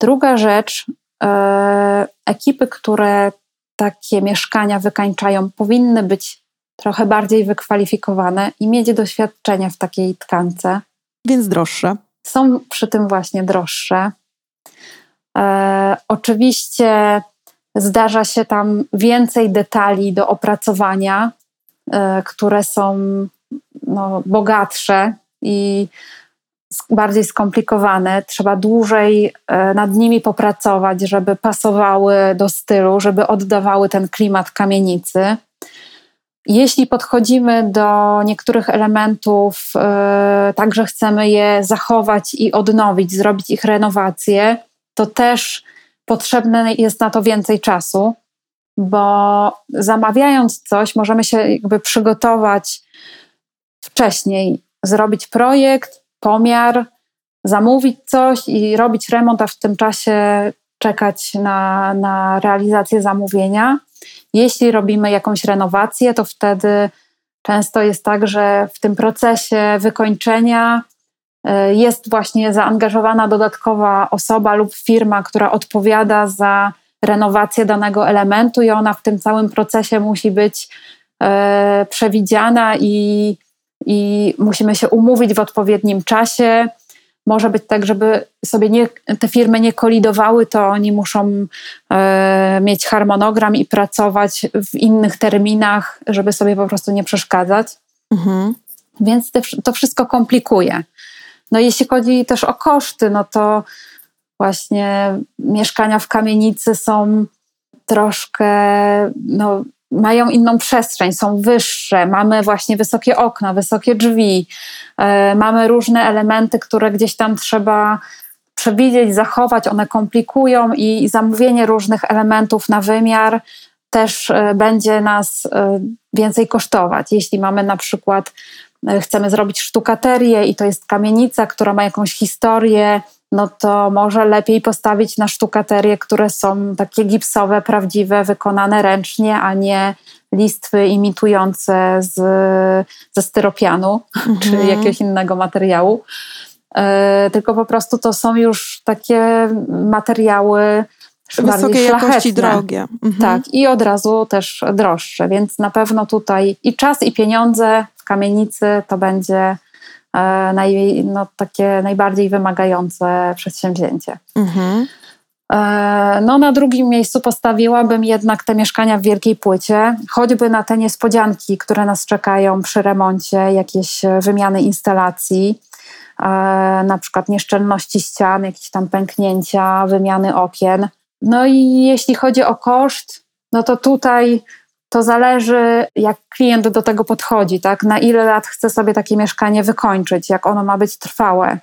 Druga rzecz, e, ekipy, które takie mieszkania wykańczają, powinny być trochę bardziej wykwalifikowane i mieć doświadczenie w takiej tkance. Więc droższe są przy tym właśnie droższe. E, oczywiście zdarza się tam więcej detali do opracowania, e, które są no, bogatsze i bardziej skomplikowane. Trzeba dłużej e, nad nimi popracować, żeby pasowały do stylu, żeby oddawały ten klimat kamienicy. Jeśli podchodzimy do niektórych elementów, yy, tak, że chcemy je zachować i odnowić, zrobić ich renowację, to też potrzebne jest na to więcej czasu, bo zamawiając coś, możemy się jakby przygotować wcześniej, zrobić projekt, pomiar, zamówić coś i robić remont, a w tym czasie czekać na, na realizację zamówienia. Jeśli robimy jakąś renowację, to wtedy często jest tak, że w tym procesie wykończenia e, jest właśnie zaangażowana dodatkowa osoba lub firma, która odpowiada za renowację danego elementu, i ona w tym całym procesie musi być e, przewidziana i, i musimy się umówić w odpowiednim czasie może być tak, żeby sobie nie, te firmy nie kolidowały, to oni muszą e, mieć harmonogram i pracować w innych terminach, żeby sobie po prostu nie przeszkadzać. Mhm. Więc te, to wszystko komplikuje. No jeśli chodzi też o koszty, no to właśnie mieszkania w kamienicy są troszkę no, mają inną przestrzeń, są wyższe, mamy właśnie wysokie okna, wysokie drzwi, e, mamy różne elementy, które gdzieś tam trzeba przewidzieć, zachować, one komplikują i zamówienie różnych elementów na wymiar też e, będzie nas e, więcej kosztować. Jeśli mamy na przykład, chcemy zrobić sztukaterię i to jest kamienica, która ma jakąś historię, no to może lepiej postawić na sztukaterie, które są takie gipsowe, prawdziwe, wykonane ręcznie, a nie listwy imitujące z, ze styropianu mhm. czy jakiegoś innego materiału. E, tylko po prostu to są już takie materiały wysokiej jakości drogie. Mhm. Tak, i od razu też droższe, więc na pewno tutaj i czas, i pieniądze w kamienicy to będzie naj, no, takie najbardziej wymagające przedsięwzięcie. Mhm. E, no, na drugim miejscu postawiłabym jednak te mieszkania w wielkiej płycie, choćby na te niespodzianki, które nas czekają przy remoncie, jakieś wymiany instalacji, e, na przykład nieszczelności ścian, jakieś tam pęknięcia, wymiany okien. No i jeśli chodzi o koszt, no to tutaj to zależy, jak klient do tego podchodzi, tak? Na ile lat chce sobie takie mieszkanie wykończyć, jak ono ma być trwałe.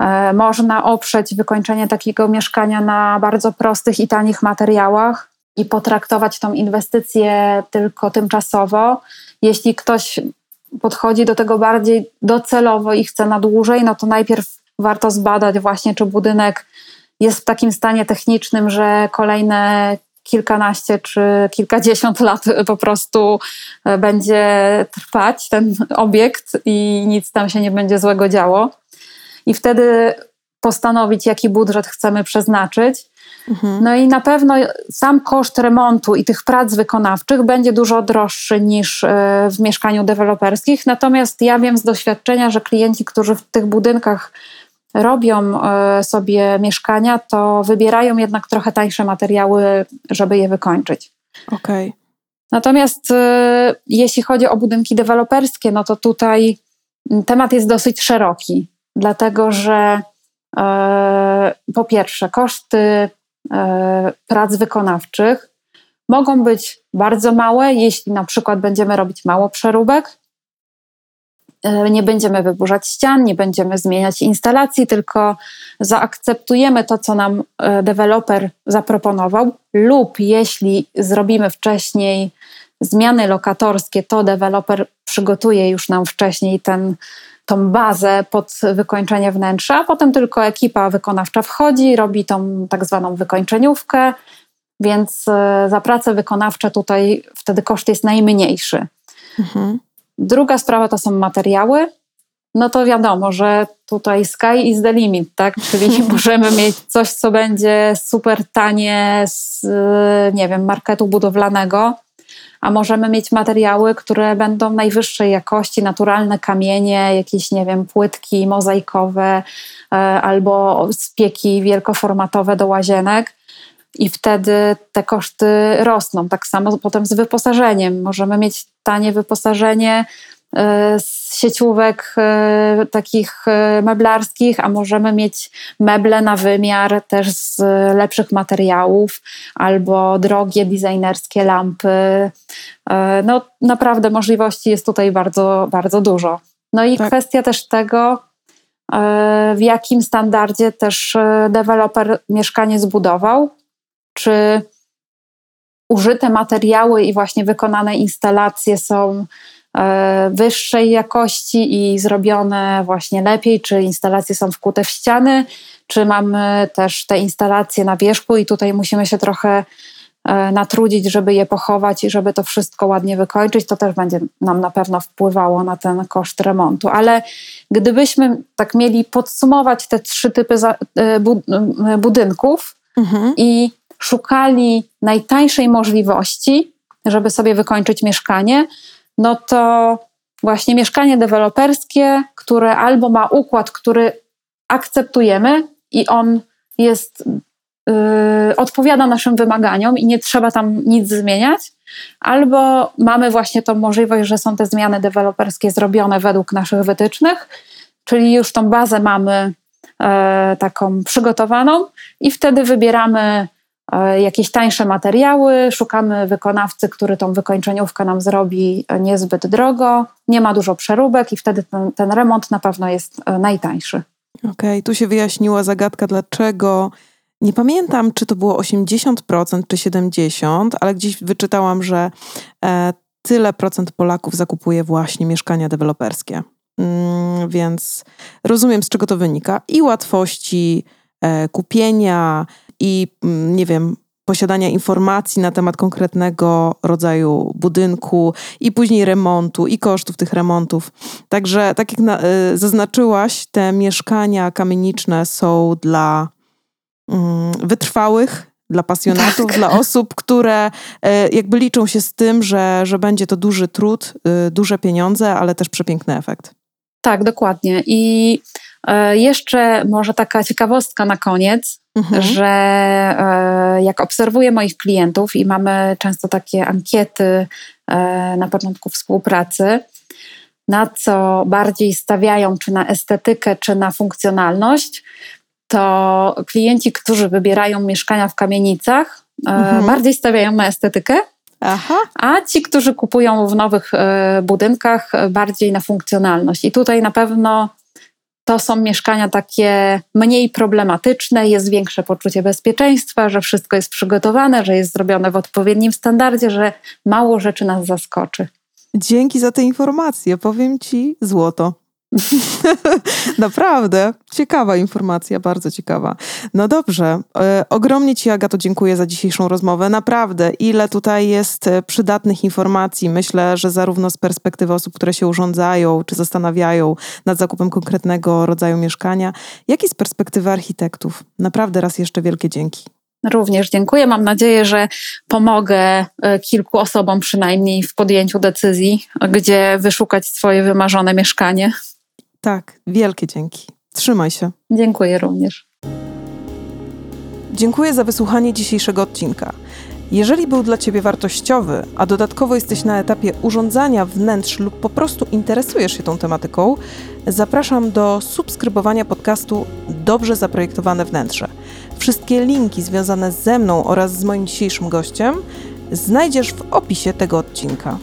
E, można oprzeć wykończenie takiego mieszkania na bardzo prostych i tanich materiałach i potraktować tą inwestycję tylko tymczasowo. Jeśli ktoś podchodzi do tego bardziej docelowo i chce na dłużej, no to najpierw warto zbadać właśnie, czy budynek jest w takim stanie technicznym, że kolejne kilkanaście czy kilkadziesiąt lat po prostu e, będzie trwać ten obiekt i nic tam się nie będzie złego działo. I wtedy postanowić, jaki budżet chcemy przeznaczyć. Mhm. No i na pewno sam koszt remontu i tych prac wykonawczych będzie dużo droższy niż e, w mieszkaniu deweloperskich. Natomiast ja wiem z doświadczenia, że klienci, którzy w tych budynkach robią e, sobie mieszkania, to wybierają jednak trochę tańsze materiały, żeby je wykończyć. Okej. Okay. Natomiast e, jeśli chodzi o budynki deweloperskie, no to tutaj temat jest dosyć szeroki, dlatego że e, po pierwsze, koszty prac wykonawczych mogą być bardzo małe, jeśli na przykład będziemy robić mało przeróbek, nie będziemy wyburzać ścian, nie będziemy zmieniać instalacji, tylko zaakceptujemy to, co nam e, deweloper zaproponował, lub jeśli zrobimy wcześniej zmiany lokatorskie, to deweloper przygotuje już nam wcześniej ten, tą bazę pod wykończenie wnętrza, a potem tylko ekipa wykonawcza wchodzi, robi tą tak zwaną wykończeniówkę, więc e, za pracę wykonawcze tutaj wtedy koszt jest najmniejszy. Mhm. Druga sprawa to są materiały. No to wiadomo, że tutaj sky is the limit, tak? Czyli możemy mieć coś, co będzie super tanie z, nie wiem, marketu budowlanego, a możemy mieć materiały, które będą najwyższej jakości, naturalne kamienie, jakieś, nie wiem, płytki mozaikowe e, albo spieki wielkoformatowe do łazienek i wtedy te koszty rosną. Tak samo potem z wyposażeniem. Możemy mieć tanie wyposażenie e, z sieciówek e, takich e, meblarskich, a możemy mieć meble na wymiar też z lepszych materiałów albo drogie designerskie lampy. No naprawdę możliwości jest tutaj bardzo, bardzo dużo. No i tak. kwestia też tego, w jakim standardzie też deweloper mieszkanie zbudował czy użyte materiały i właśnie wykonane instalacje są e, wyższej jakości i zrobione właśnie lepiej, czy instalacje są wkute w ściany, czy mamy też te instalacje na wierzchu i tutaj musimy się trochę e, natrudzić, żeby je pochować i żeby to wszystko ładnie wykończyć, to też będzie nam na pewno wpływało na ten koszt remontu. Ale gdybyśmy tak mieli podsumować te trzy typy budynków mhm. i szukali najtańszej możliwości, żeby sobie wykończyć mieszkanie, no to właśnie mieszkanie deweloperskie, które albo ma układ, który akceptujemy i on jest, yy, odpowiada naszym wymaganiom i nie trzeba tam nic zmieniać, albo mamy właśnie tą możliwość, że są te zmiany deweloperskie zrobione według naszych wytycznych, czyli już tą bazę mamy yy, taką przygotowaną i wtedy wybieramy E, jakieś tańsze materiały, szukamy wykonawcy, który tą wykończeniówkę nam zrobi niezbyt drogo, nie ma dużo przeróbek i wtedy ten, ten remont na pewno jest e, najtańszy. Okej, okay, tu się wyjaśniła zagadka, dlaczego. Nie pamiętam, czy to było 80% czy 70%, ale gdzieś wyczytałam, że e, tyle procent Polaków zakupuje właśnie mieszkania deweloperskie. Mm, więc rozumiem, z czego to wynika. I łatwości e, kupienia, i mm, nie wiem, posiadania informacji na temat konkretnego rodzaju budynku i później remontu i kosztów tych remontów. Także, tak jak na, y, zaznaczyłaś, te mieszkania kamieniczne są dla y, wytrwałych, dla pasjonatów, tak. dla osób, które y, jakby liczą się z tym, że, że będzie to duży trud, y, duże pieniądze, ale też przepiękny efekt. Tak, dokładnie. I e, jeszcze może taka ciekawostka na koniec, mhm. że e, jak obserwuję moich klientów i mamy często takie ankiety e, na początku współpracy, na co bardziej stawiają, czy na estetykę, czy na funkcjonalność, to klienci, którzy wybierają mieszkania w kamienicach, mhm. bardziej stawiają na estetykę. Aha. A ci, którzy kupują w nowych budynkach, bardziej na funkcjonalność. I tutaj na pewno to są mieszkania takie mniej problematyczne, jest większe poczucie bezpieczeństwa, że wszystko jest przygotowane, że jest zrobione w odpowiednim standardzie, że mało rzeczy nas zaskoczy. Dzięki za te informacje, powiem Ci złoto. Naprawdę, ciekawa informacja, bardzo ciekawa. No dobrze, e, ogromnie Ci Agato dziękuję za dzisiejszą rozmowę. Naprawdę, ile tutaj jest e, przydatnych informacji. Myślę, że zarówno z perspektywy osób, które się urządzają, czy zastanawiają nad zakupem konkretnego rodzaju mieszkania, jak i z perspektywy architektów. Naprawdę raz jeszcze wielkie dzięki. Również dziękuję. Mam nadzieję, że pomogę e, kilku osobom przynajmniej w podjęciu decyzji, gdzie wyszukać swoje wymarzone mieszkanie. Tak, wielkie dzięki. Trzymaj się. Dziękuję również. Dziękuję za wysłuchanie dzisiejszego odcinka. Jeżeli był dla Ciebie wartościowy, a dodatkowo jesteś na etapie urządzania wnętrz lub po prostu interesujesz się tą tematyką, zapraszam do subskrybowania podcastu Dobrze Zaprojektowane Wnętrze. Wszystkie linki związane ze mną oraz z moim dzisiejszym gościem znajdziesz w opisie tego odcinka.